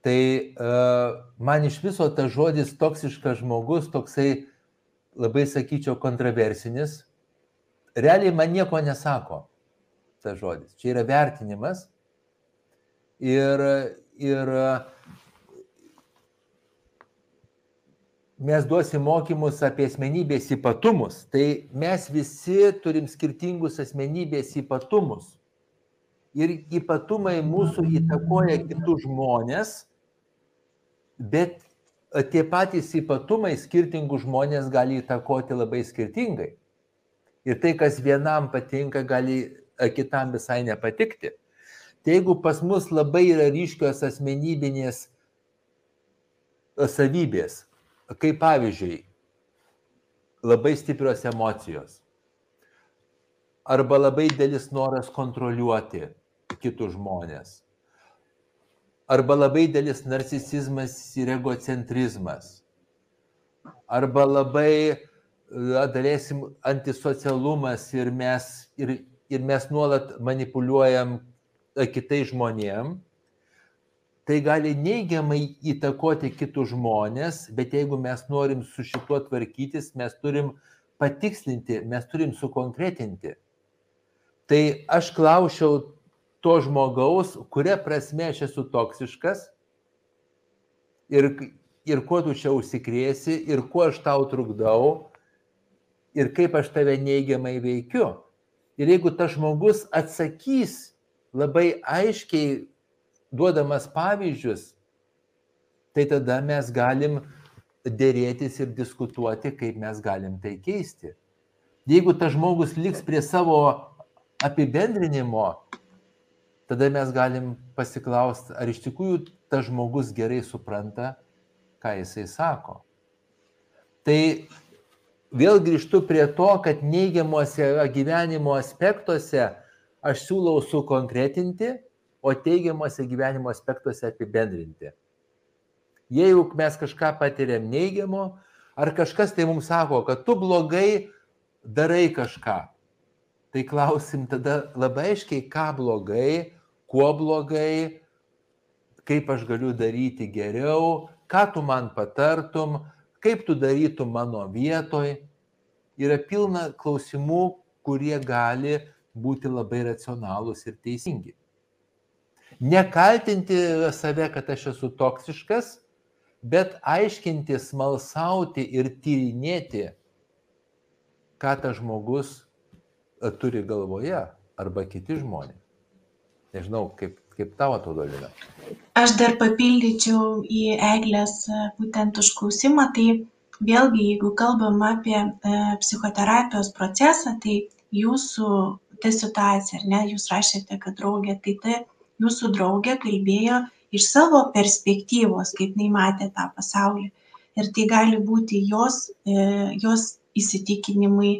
[SPEAKER 1] Tai uh, man iš viso tas žodis toksiškas žmogus toksai labai, sakyčiau, kontroversinis. Realiai man nieko nesako tas žodis. Čia yra vertinimas. Ir, ir mes duosim mokymus apie asmenybės ypatumus. Tai mes visi turim skirtingus asmenybės ypatumus. Ir ypatumai mūsų įtakoja kitus žmonės, bet tie patys ypatumai skirtingų žmonės gali įtakoti labai skirtingai. Ir tai, kas vienam patinka, gali kitam visai nepatikti. Tai jeigu pas mus labai yra ryškios asmenybinės e, savybės, kaip pavyzdžiui, labai stiprios emocijos, arba labai dėlis noras kontroliuoti kitus žmonės, arba labai dėlis narcisizmas ir egocentrizmas, arba labai, dalesim, antisocialumas ir mes ir ir mes nuolat manipuliuojam kitais žmonėm, tai gali neigiamai įtakoti kitus žmonės, bet jeigu mes norim su šituo tvarkytis, mes turim patikslinti, mes turim sukonkretinti. Tai aš klausiau to žmogaus, kuria prasme aš esu toksiškas ir, ir kuo tu čia užsikrėsi ir kuo aš tau trukdau ir kaip aš tave neigiamai veikiu. Ir jeigu tas žmogus atsakys labai aiškiai, duodamas pavyzdžius, tai tada mes galim dėrėtis ir diskutuoti, kaip mes galim tai keisti. Jeigu tas žmogus liks prie savo apibendrinimo, tada mes galim pasiklausti, ar iš tikrųjų tas žmogus gerai supranta, ką jisai sako. Tai vėl grįžtu prie to, kad neigiamuose gyvenimo aspektuose aš siūlau sukonkretinti, o teigiamuose gyvenimo aspektuose apibendrinti. Jeigu mes kažką patiriam neigiamo, ar kažkas tai mums sako, kad tu blogai darai kažką, tai klausim tada labai aiškiai, ką blogai, kuo blogai, kaip aš galiu daryti geriau, ką tu man patartum, kaip tu darytum mano vietoj. Yra pilna klausimų, kurie gali būti labai racionalūs ir teisingi. Nekaltinti save, kad aš esu toksiškas, bet aiškinti, smalsauti ir tyrinėti, ką tas žmogus e, turi galvoje arba kiti žmonės. Nežinau, kaip, kaip tavo atrodo, Lina.
[SPEAKER 2] Aš dar papildyčiau į eglės e, būtent užklausimą, tai vėlgi, jeigu kalbam apie e, psichoterapijos procesą, tai jūsų ta situacija, ar ne, jūs rašėte, kad draugė, tai ta jūsų draugė kalbėjo iš savo perspektyvos, kaip jinai matė tą pasaulį. Ir tai gali būti jos, e, jos įsitikinimai,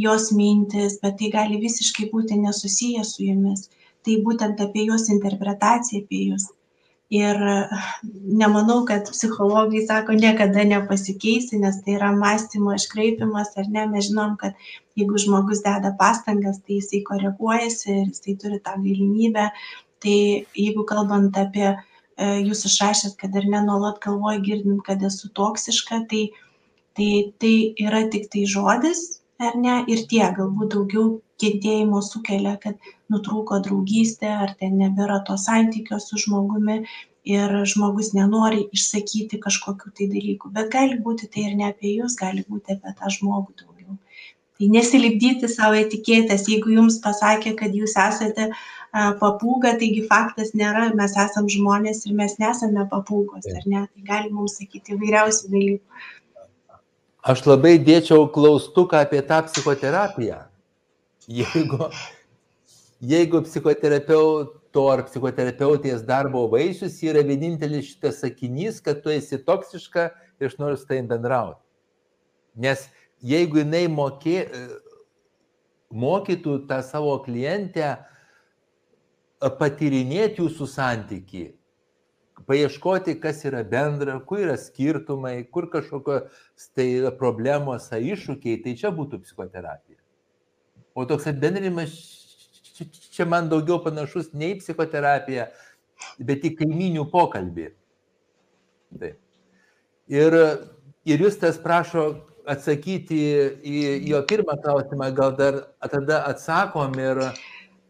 [SPEAKER 2] jos mintis, bet tai gali visiškai būti nesusiję su jumis. Tai būtent apie jos interpretaciją apie jūs ir nemanau kad psichologai sako niekada nepasikeisi nes tai yra mąstymo iškraipymas ar ne mes žinom kad jeigu žmogus deda pastangas tai jisai koreguojasi ir jisai turi tą galimybę tai jeigu kalbant apie e, jūs išrašėt kad ar ne nuolat galvoj girdim kad esu toksiška tai tai tai yra tiktai žodis ar ne? Ir tiek galbūt daugiau kentėjimo sukelia kad nutrūko draugystė ar ten nebėra to santykio su žmogumi ir žmogus nenori išsakyti kažkokių tai dalykų. Bet gali būti tai ir ne apie jus gali būti apie tą žmogų daugiau. Tai nesilipdyti sau etiketės jeigu jums pasakė kad jūs esate papūga taigi faktas nėra mes esam žmonės ir mes nesame papūgos ar ne tai gali mums sakyti įvairiausių dalykų
[SPEAKER 1] Aš labai dėčiau klaustuką apie tą psichoterapiją. Jeigu, jeigu psichoterapeuto ar psichoterapeutės darbo vaisius yra vienintelis šitas sakinys, kad tu esi toksiška ir aš noriu su tai bendrauti. Nes jeigu jinai mokė, mokytų tą savo klientę patyrinėti jūsų santyki, paieškoti, kas yra bendra, kur yra skirtumai, kur kažkokios tai problemos, iššūkiai, tai čia būtų psichoterapija. O toks apibendrinimas čia man daugiau panašus ne į psichoterapiją, bet į kaiminių pokalbį. Taip. Ir, ir jūs tas prašo atsakyti į jo pirmą klausimą, gal dar tada atsakom ir...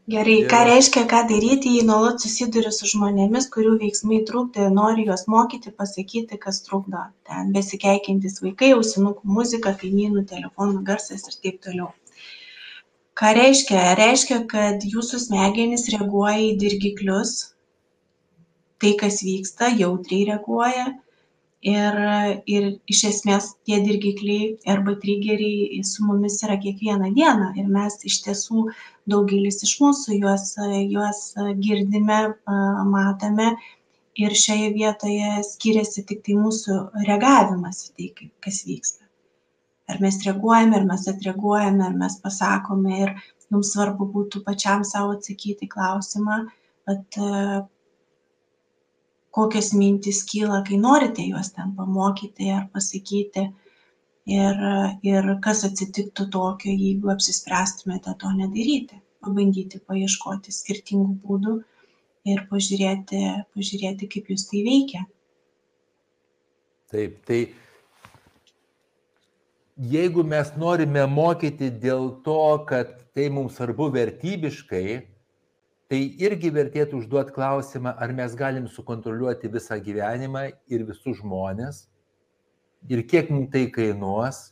[SPEAKER 2] Gerai, ką reiškia, ką daryti, jei nuolat susiduri su žmonėmis, kurių veiksmai trukdo nori juos mokyti, pasakyti, kas trukdo. Ten besikeikintis vaikai, ausinukų muzika, kaimynų, telefonų garsas ir taip toliau. Ką reiškia? Reiškia kad jūsų smegenys reaguoja į dirgiklius tai kas vyksta jautriai reaguoja ir ir iš esmės tie dirgikliai arba trigeriai su mumis yra kiekvieną dieną. Ir mes iš tiesų daugelis iš mūsų juos juos girdime matome. Ir šioje vietoje skiriasi tiktai mūsų reagavimas į tai kaip kas vyksta. Ar mes reaguojame ar mes atreaguojame ar mes pasakome. Ir jums svarbu būtų pačiam sau atsakyti į klausimą. Vat kokios mintys kyla kai norite juos ten pamokyti ar pasakyti. Ir ir kas atsitiktų tokio jeigu apsispręstumėte to nedaryti. Pabandyti paieškoti skirtingų būdų ir pažiūrėti pažiūrėti kaip jus tai veikia.
[SPEAKER 1] Taip tai jeigu mes norime mokyti dėl to, kad tai mums svarbu vertybiškai, tai irgi vertėtų užduoti klausimą, ar mes galim sukontroliuoti visą gyvenimą ir visus žmonės, ir kiek mums tai kainuos,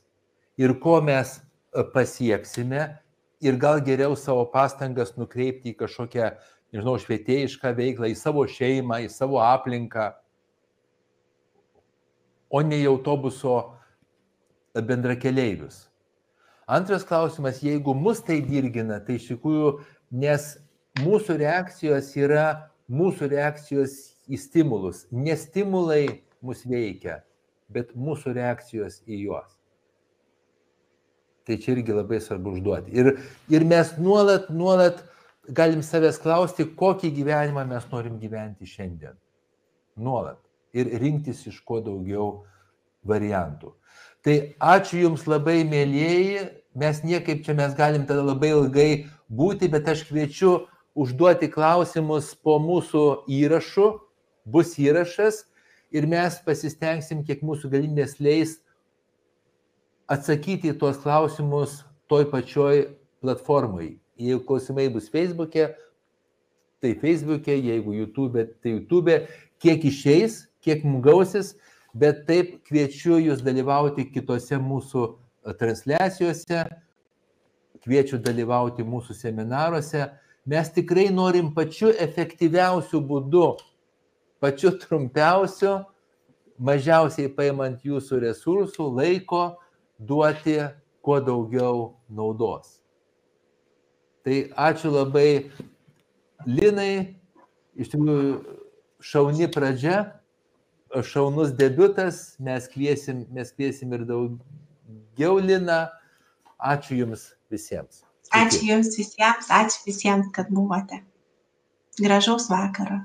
[SPEAKER 1] ir ko mes e, pasieksime, ir gal geriau savo pastangas nukreipti į kažkokią, nežinau, švietėjišką veiklą, į savo šeimą, į savo aplinką, o ne į autobuso bendrakeleivius. Antras klausimas, jeigu mus tai dirgina, tai iš tikrųjų, nes mūsų reakcijos yra mūsų reakcijos į stimulus. Ne stimulai mus veikia, bet mūsų reakcijos į juos. Tai čia irgi labai svarbu užduoti. Ir, ir mes nuolat, nuolat galim savęs klausti, kokį gyvenimą mes norim gyventi šiandien. Nuolat. Ir rinktis iš kuo daugiau variantų. Tai ačiū Jums labai, mėlyjeji. Mes niekaip čia mes galim tada labai ilgai būti, bet aš kviečiu užduoti klausimus po mūsų įrašu. Bus įrašas ir mes pasistengsim, kiek mūsų galimybės leis atsakyti į tuos klausimus toj pačioj platformai. Jeigu klausimai bus Facebook'e, tai Facebook'e, jeigu YouTube, tai YouTube, kiek išeis, kiek mums gausis, bet taip kviečiu jūs dalyvauti kitose mūsų e, transliacijose, kviečiu dalyvauti mūsų seminaruose. Mes tikrai norim pačiu efektyviausiu būdu, pačiu trumpiausiu mažiausiai paimant jūsų resursų, laiko, duoti kuo daugiau naudos. Tai ačiū labai Linai, iš tikrųjų šauni pradžia, šaunus debutas, mes kviesim, mes kviesim ir daugiau Liną. Ačiū Jums visiems.
[SPEAKER 2] Ačiū Jums visiems, ačiū visiems, kad buvote. Gražaus vakaro.